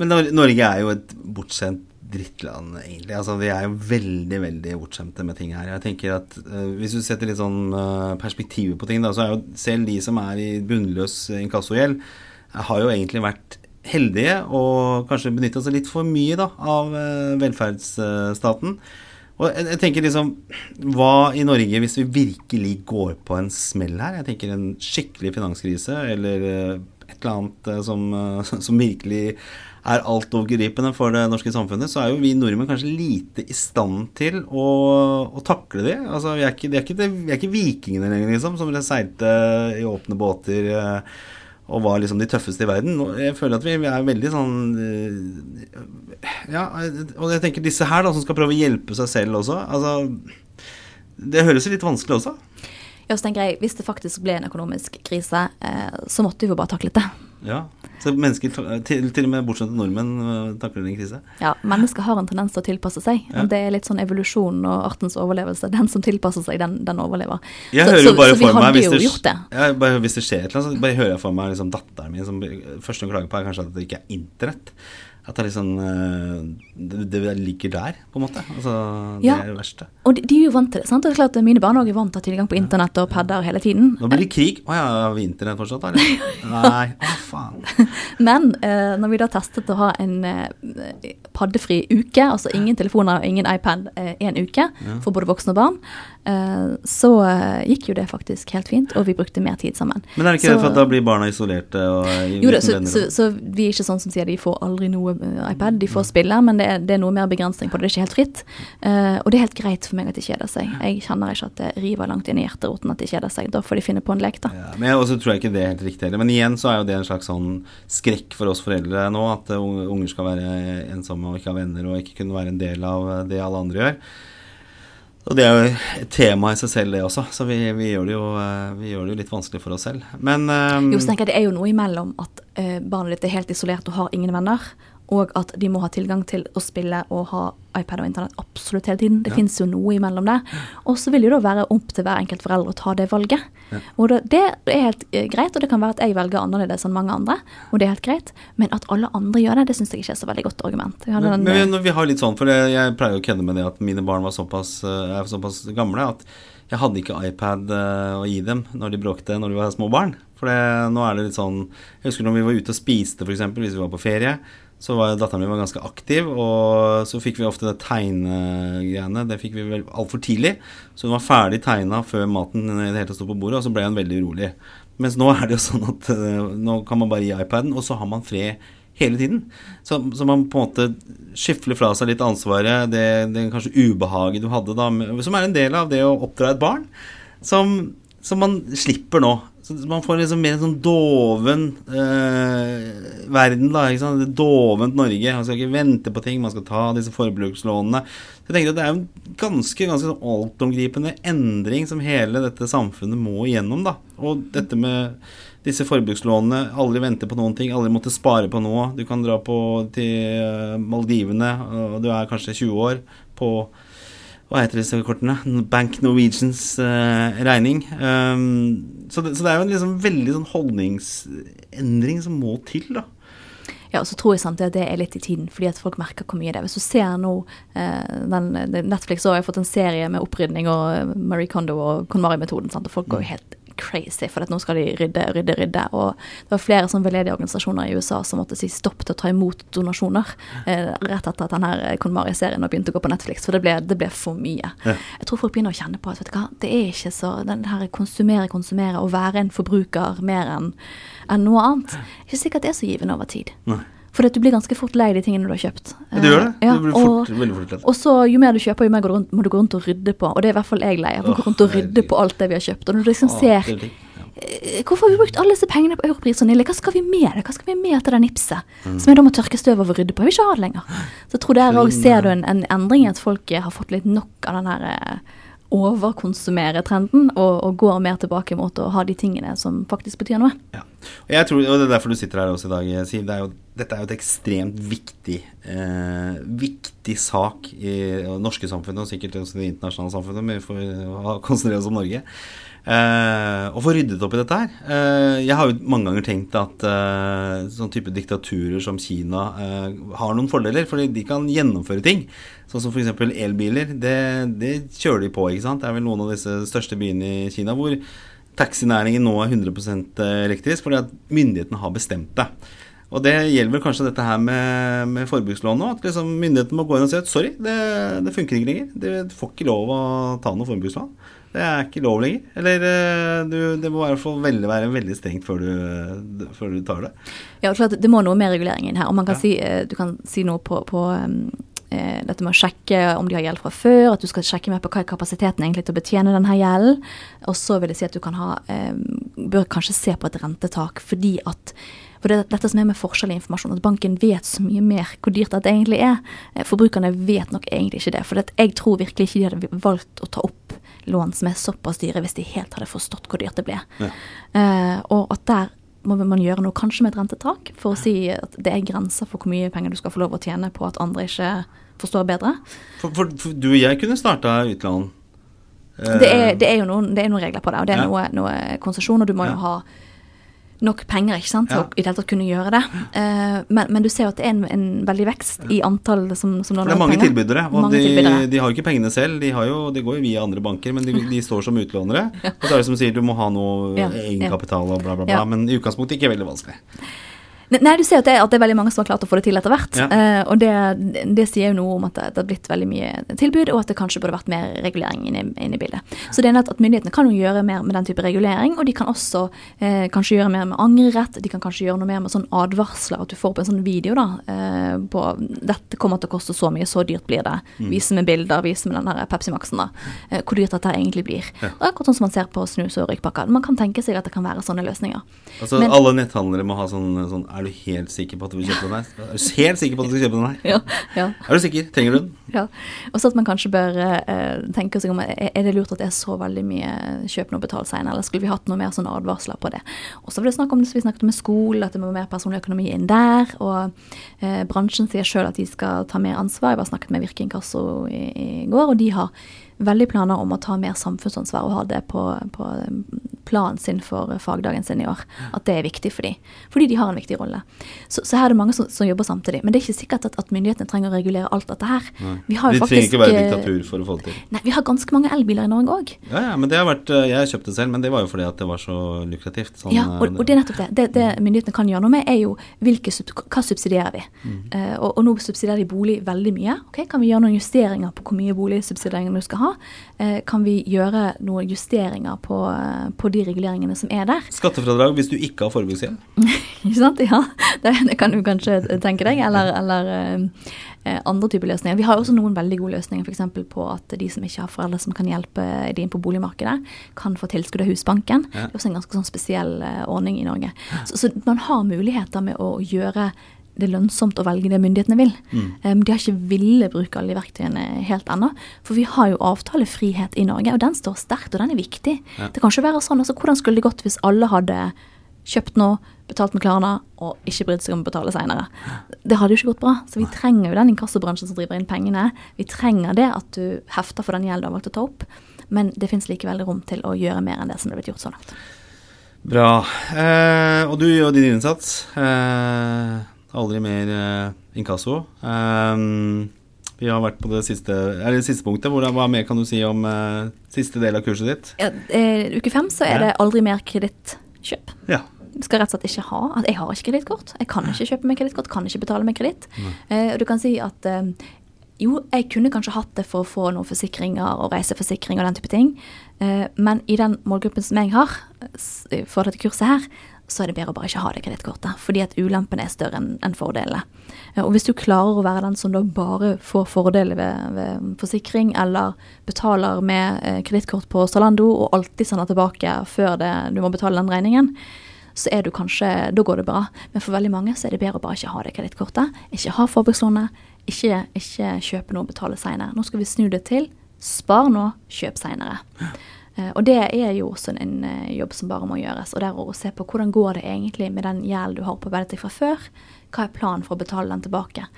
Men Norge er jo et bortskjemt drittland, egentlig. Altså, vi er jo veldig, veldig bortskjemte med ting her. Jeg tenker at uh, Hvis du setter litt sånn uh, perspektiv på ting, da, så er jo selv de som er i bunnløs inkassogjeld, eh, har jo egentlig vært heldige og kanskje benytta seg litt for mye da, av uh, velferdsstaten. Og jeg, jeg tenker liksom Hva i Norge hvis vi virkelig går på en smell her? Jeg tenker en skikkelig finanskrise eller eh, et eller annet eh, som, eh, *laughs* som virkelig er altovergripende for det norske samfunnet, så er jo vi nordmenn kanskje lite i stand til å, å takle det. Altså, vi er ikke, vi er ikke, det, vi er ikke vikingene lenger, liksom, som seilte i åpne båter eh, og var liksom de tøffeste i verden. Jeg føler at vi, vi er veldig sånn eh, Ja, og jeg tenker disse her, da, som skal prøve å hjelpe seg selv også. Altså, det høres jo litt vanskelig også. Ja, så tenker jeg, Hvis det faktisk ble en økonomisk krise, eh, så måtte vi jo bare taklet det. Ja, Så mennesker, til, til og med bortskjemte nordmenn, eh, takler en krise. Ja, Mennesker har en tendens til å tilpasse seg. Ja. Det er litt sånn evolusjon og artens overlevelse. Den som tilpasser seg, den, den overlever. Jeg så, hører jo bare så så for meg hvis det. Ja, bare, hvis det skjer et eller annet, så bare hører jeg for meg liksom, datteren min som første hun klager på, er kanskje at det ikke er internett. At det er litt eh, det, det ligger der, på en måte. Altså, det Ja. er det verste. Og de, de er jo vant til det. sant? Det er klart at Mine barn er vant til tilgang på internett og padder hele tiden. Nå blir det krig. Å ja, har vi internett fortsatt, eller? *laughs* Nei, å faen. *laughs* Men eh, når vi da testet å ha en eh, paddefri uke, altså ingen telefoner og ingen iPad eh, en uke for både voksne og barn, eh, så eh, gikk jo det faktisk helt fint, og vi brukte mer tid sammen. Men er det ikke Så- det for at da blir barna isolerte og Jo da, så, så, så vi er ikke sånn som sier de får aldri noe eh, iPad. De får spille, men det er, det er noe mer begrensning på det. Det er ikke helt fritt. Uh, og det er helt greit for meg at de kjeder seg. Jeg kjenner ikke at det river langt inn i hjerteroten at de kjeder seg. Da får de finne på en lek, da. Ja, men jeg også tror jeg ikke det er helt riktig heller. Men igjen så er jo det en slags sånn skrekk for oss foreldre nå, at unger skal være ensomme og ikke ha venner og ikke kunne være en del av det alle andre gjør. Og det er jo et tema i seg selv, det også, så vi, vi, gjør, det jo, eh, vi gjør det jo litt vanskelig for oss selv. Men um, Jo, så tenker jeg Det er jo noe imellom at uh, barnet ditt er helt isolert og har ingen venner, og at de må ha tilgang til å spille og ha iPad og internett absolutt hele tiden. Det Ja. finnes jo noe imellom det. Og så vil det jo da være opp til hver enkelt forelder å ta det valget. Ja. Og det, det er helt eh, greit, og det kan være at jeg velger annerledes enn mange andre, og det er helt greit. Men at alle andre gjør det, det syns jeg ikke er så veldig godt argument. Men, den, men eh, vi, vi har litt sånn, for jeg, jeg pleier å kødde med det at mine barn var såpass, eh, er såpass gamle at jeg hadde ikke iPad å gi dem når de bråkte når de var små barn. For det, nå er det litt sånn Jeg husker når vi var ute og spiste, f.eks., hvis vi var på ferie. Så var datteren min var ganske aktiv, og så fikk vi ofte det tegnegreiene. Det fikk vi vel altfor tidlig. Så hun var ferdig tegna før maten i det hele sto på bordet, og så ble hun veldig urolig. Mens nå er det jo sånn at eh, nå kan man bare gi iPaden, og så har man fred hele tiden. Så, så man på en måte skifler fra seg litt ansvaret, det, det kanskje ubehaget du hadde da, som er en del av det å oppdra et barn, som, som man slipper nå. Så man får liksom mer en sånn doven eh, verden, da. ikke sant? Er Dovent Norge. Man skal ikke vente på ting, man skal ta disse forbrukslånene. Så jeg tenker at Det er en ganske ganske sånn altomgripende endring som hele dette samfunnet må igjennom. da. Og dette med disse forbrukslånene, aldri vente på noen ting, aldri måtte spare på noe. Du kan dra på til eh, Maldivene, og du er kanskje 20 år, på hva heter disse kortene? Bank Norwegians eh, regning. Um, så, det, så det er jo en liksom veldig sånn holdningsendring som må til, da. Ja, og så tror jeg samtidig at det er litt i tiden, fordi at folk merker hvor mye det er. Hvis du ser nå eh, den, Netflix har fått en serie med opprydning og eh, Marie Kondo og KonMari-metoden, og folk går jo helt crazy, for nå skal de rydde, rydde, rydde. Og det var flere sånn veldedige organisasjoner i USA som måtte si stopp til å ta imot donasjoner eh, rett etter at denne KonMari-serien begynte å gå på Netflix, for det ble, det ble for mye. Ja. Jeg tror folk begynner å kjenne på at vet du hva, det er ikke så den her konsumere, konsumere, og være en forbruker mer enn en noe annet. Ikke sikkert det er så givende over tid. Nei. For du blir ganske fort lei de tingene du har kjøpt. Ja, du gjør det. Ja, du blir fort, og, veldig fort lett. Og så jo mer du kjøper, jo mer rundt, må du gå rundt og rydde på. Og det er i hvert fall jeg lei av. Å gå rundt og rydde på alt det vi har kjøpt. Og når du liksom ser Eh, hvorfor har vi brukt alle disse pengene på Europris og Nille? Hva skal vi med det? Hva skal vi med til det nipset? Mm. Som jeg da må tørke støv over og rydde på. Jeg vil ikke ha det lenger. Så jeg tror der òg ser du en, en, endring i at folk har fått litt nok av den her eh, overkonsumere-trenden, og, og, går mer tilbake mot å ha de tingene som faktisk betyr noe. Ja. Og tror, og det er derfor du sitter her også i dag, Siv. Det er jo, dette er jo et ekstremt viktig, eh, viktig sak i det norske samfunnet, og sikkert også i det internasjonale samfunnet, men vi får konsentrere oss om Norge. å og få ryddet opp i dette her. Eh, jeg har jo mange ganger tenkt at eh, sånn type diktaturer som Kina har noen fordeler, fordi de kan gjennomføre ting. Sånn som f.eks. elbiler. Det, det, kjører de på, ikke sant. Det er vel noen av disse største byene i Kina hvor taxinæringen nå er 100% elektrisk, fordi at myndighetene har bestemt det. Og det gjelder vel kanskje dette her med, med forbrukslån nå. At liksom myndighetene må gå inn og si at sorry, det, det funker ikke lenger. Du får ikke lov å ta noe forbrukslån. Det er ikke lov lenger. Eller eh, du, det må i hvert fall være veldig strengt før du, før du tar det. Ja, klart, det må noe med reguleringen her. Og man kan ja. si, eh, du kan si noe på, på um, dette med å sjekke om de har gjeld fra før, at du skal sjekke med på hva er kapasiteten egentlig til å betjene denne gjelden. Og så vil jeg si at du kan ha, eh, bør kanskje se på et rentetak, fordi at for det er dette som er med forskjell i informasjon, at banken vet så mye mer hvor dyrt dette egentlig er. Forbrukerne vet nok egentlig ikke det. For jeg tror virkelig ikke de hadde valgt å ta opp lån som er såpass dyre, hvis de helt hadde forstått hvor dyrt det ble. Ja. Uh, og at der må man gjøre noe, kanskje med et rentetak, for å si at det er grenser for hvor mye penger du skal få lov å tjene på at andre ikke forstår bedre. For, for, for du og jeg kunne starta utland. Det er, det er, jo noen, det er noen regler på det, og det er ja. noe, noe konsesjon, og du må ja. jo ha nok penger ikke sant, til ja. å i det hele tatt kunne gjøre det. Uh, men, men, du ser jo at det er en, en veldig vekst i antall som, som låner penger. Det er mange penger. tilbydere, og mange de, tilbydere. de, har jo ikke pengene selv. De, jo, de, går jo via andre banker, men de, de står som utlånere. *laughs* ja. Og så er det som sier du må ha noe egenkapital og bla, bla, bla. Men i utgangspunktet ikke veldig vanskelig. Nei, du ser at det, at det, er veldig mange som har klart å få det til etter hvert. Ja. Uh, og det, det, sier jo noe om at det, det, har blitt veldig mye tilbud, og at det kanskje burde vært mer regulering inne, inne i bildet. Så det er at, at myndighetene kan jo gjøre mer med den type regulering, og de kan også uh, kanskje gjøre mer med angrerett. De kan kanskje gjøre noe mer med sånn advarsler, at du får på en sånn video da, uh, på dette kommer til å koste så mye, så dyrt blir det. Mm. Vise med bilder, vise med den der Pepsi Max-en, da. hvor dyrt dette egentlig blir. Ja. Akkurat sånn som man ser på snus og røykpakker. Man kan tenke seg at det kan være sånne løsninger. Altså Men, alle netthandlere må ha sånn, sånn er du helt sikker på at du vil kjøpe den her? Er du helt sikker på at du skal kjøpe den her? Ja, ja. Er du sikker? Trenger du den? Ja. Og så at man kanskje bør eh, tenke seg om er det lurt at det er så veldig mye kjøp nå, betal senere, eller skulle vi hatt noe mer sånn advarsler på det? Og så var det snakk om det vi snakket om med skole, at det må mer personlig økonomi inn der. Og eh, bransjen sier sjøl at de skal ta mer ansvar. Jeg har snakket med Virke Inkasso i, i går, og de har veldig planer om å ta mer samfunnsansvar og ha det på, på planen sin for fagdagen sin i år. At det er viktig for dem. Fordi de har en viktig rolle. Så, så her er det mange som, som, jobber samtidig. Men det er ikke sikkert at, at myndighetene trenger å regulere alt dette her. Vi har de faktisk, trenger ikke være eh, diktatur for å få det til. Nei, vi har ganske mange elbiler i Norge òg. Ja, ja, men det har vært eh, Jeg kjøpte selv, men det var jo fordi at det var så lukrativt. Sånn, ja, og, og, det er nettopp det. Det, det myndighetene kan gjøre noe med, er jo hvilke, hva subsidierer vi. Mm. Uh, og, og, nå subsidierer de bolig veldig mye. Ok, Kan vi gjøre noen justeringer på hvor mye boligsubsidiering du skal ha? Uh, kan vi gjøre noen justeringer på, på de reguleringene som er er der. Skattefradrag hvis du ikke har forbruksgjeld? *laughs* ikke sant, ja. Det, det, kan du kanskje tenke deg. Eller, eller eh, andre typer løsninger. Vi har også noen veldig gode løsninger f.eks. på at de som ikke har foreldre som kan hjelpe de inn på boligmarkedet, kan få tilskudd av Husbanken. Ja. Det er også en ganske sånn spesiell eh, ordning i Norge. Så, så man har muligheter med å gjøre det er lønnsomt å velge det myndighetene vil. Mm. De har ikke ville bruke alle de verktøyene helt ennå. For vi har jo avtalefrihet i Norge, og den står sterkt, og den er viktig. Ja. Det kan ikke være sånn, altså Hvordan skulle det gått hvis alle hadde kjøpt noe, betalt med Klarna og ikke brydd seg om å betale seinere? Det hadde jo ikke gått bra. Så vi trenger jo den inkassobransjen som driver inn pengene. Vi trenger det at du hefter for den gjelden du har valgt å ta opp. Men det fins likevel rom til å gjøre mer enn det som det er blitt gjort så langt. Bra. Eh, og du gjør din innsats. Eh Aldri mer uh, inkasso. Um, vi har vært på det siste, det siste punktet. Hvor, hva mer kan du si om uh, siste del av kurset ditt? Ja, uh, uke fem så er det aldri mer kredittkjøp. Ja. Skal rett og slett ikke ha at Jeg har ikke kredittkort. Jeg kan ikke kjøpe med kredittkort, kan ikke betale med kreditt. Uh, du kan si at jo, jeg kunne kanskje hatt det for å få noen forsikringer og reiseforsikring og den type ting, men i den målgruppen som jeg har for dette kurset her, så er det bedre å bare ikke ha det kredittkortet. Fordi at ulempene er større enn en fordelene. Og hvis du klarer å være den som da bare får fordeler ved, ved, forsikring, eller betaler med eh, kredittkort på Zalando og alltid sender tilbake før det, du må betale den regningen, så er du kanskje Da går det bra. Men for veldig mange så er det bedre å bare ikke ha det kredittkortet. Ikke ha forbrukslånet. Ikke, ikke kjøpe noe og betale seinere. Nå skal vi snu det til spar nå, kjøp seinere. Eh, og det er jo også en eh, jobb som bare må gjøres. Og det er å se på hvordan går det egentlig med den gjelden du har på deg fra før. Hva er planen for å betale den tilbake?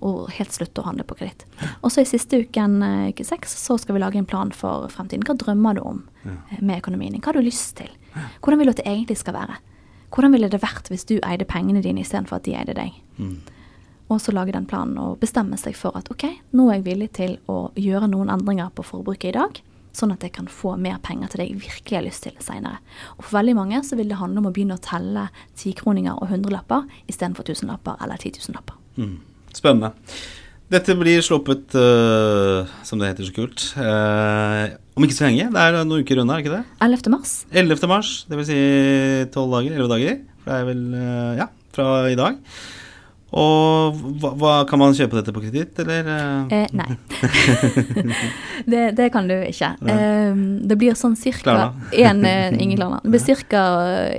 Og helt slutte å handle på kreditt. Og så i siste uken, eh, uke seks, så skal vi lage en plan for fremtiden. Hva drømmer du om med økonomien din? Hva har du lyst til? Hvordan vil du at det egentlig skal være? Hvordan ville det vært hvis du eide pengene dine istedenfor at de eide deg? Mm. Og så lage den planen og bestemme seg for at ok, nå er jeg villig til å gjøre noen endringer på forbruket i dag sånn at jeg kan få mer penger til det jeg virkelig har lyst til seinere. Og for veldig mange så vil det handle om å begynne å telle tikroninger og hundrelapper istedenfor tusenlapper eller titusenlapper. Mm. Spennende. Dette blir sluppet, uh, som det heter så kult, uh, om ikke så lenge. Det er noen uker unna, er ikke det? 11. mars. 11. mars, det vil si tolv dager, elleve dager. For det er vel, uh, ja, fra i dag. Og hva, hva, Kan man kjøpe dette på kreditt, eller? Eh, nei. *laughs* det, det, kan du ikke. Eh, det blir sånn cirka én *laughs* Ingen Det blir ca.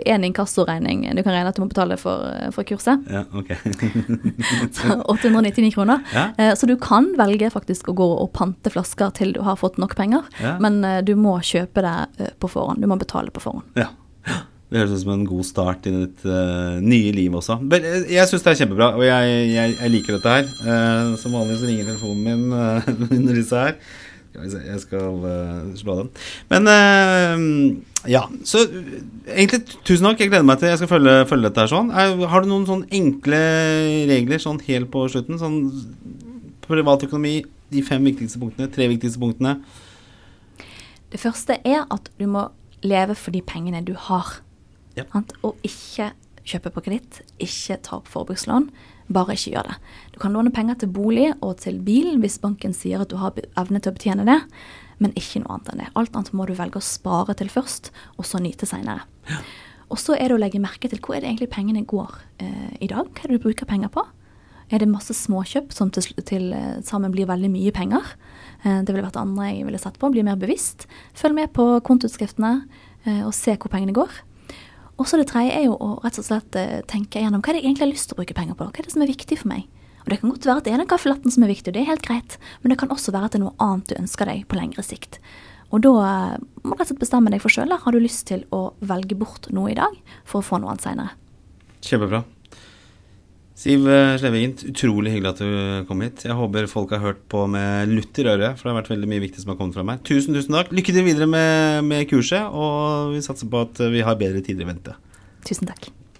én inkassoregning du kan regne at du må betale for, for kurset. Ja, ok. *laughs* 899 kroner. Ja. Eh, så du kan velge faktisk å gå og pante flasker til du har fått nok penger, ja. men eh, du må kjøpe det eh, på forhånd. Du må betale på forhånd. Ja. Det høres ut som en god start i ditt uh, nye liv også. Men jeg syns det er kjempebra, og jeg, jeg, jeg liker dette her. Uh, som vanlig så ringer telefonen min uh, *laughs* under disse her. Jeg skal slå den. Men ja. Så egentlig tusen takk. Jeg gleder meg til jeg skal følge, følge dette her sånn. har du noen sånn enkle regler sånn helt på slutten? Sånn privatøkonomi, de fem viktigste punktene, tre viktigste punktene. Det første er at du må leve for de pengene du har. Ja. Og ikke kjøpe på kreditt, ikke ta opp forbrukslån. Bare ikke gjør det. Du kan låne penger til bolig og til bil hvis banken sier at du har evne til å betjene det, men ikke noe annet enn det. Alt annet må du velge å spare til først, og så nyte seinere. Ja. Og så er det å legge merke til hvor er det egentlig pengene går eh, i dag. Hva er det du bruker penger på? Er det masse småkjøp som til, til eh, sammen blir veldig mye penger? Eh, det ville vært andre jeg ville sett på. Bli mer bevisst. Følg med på kontoutskriftene eh, og se hvor pengene går. Og så det tredje er jo å rett og slett eh, tenke gjennom hva er det jeg egentlig har lyst til å bruke penger på. Hva er det som er viktig for meg? Og Det kan godt være at det er den kaffelatten som er viktig, og det er helt greit, men det kan også være at det er noe annet du ønsker deg på lengre sikt. Og da eh, må du rett og slett bestemme deg for sjøl. Har du lyst til å velge bort noe i dag for å få noe annet seinere? Kjempebra. Siv eh, Slevingen, utrolig hyggelig at du kom hit. Jeg håper folk har hørt på med lutt i røret, for det har vært veldig mye viktig som har kommet fra meg. Tusen, tusen takk. Lykke til videre med, med kurset, og vi satser på at vi har bedre tider i vente. Tusen takk.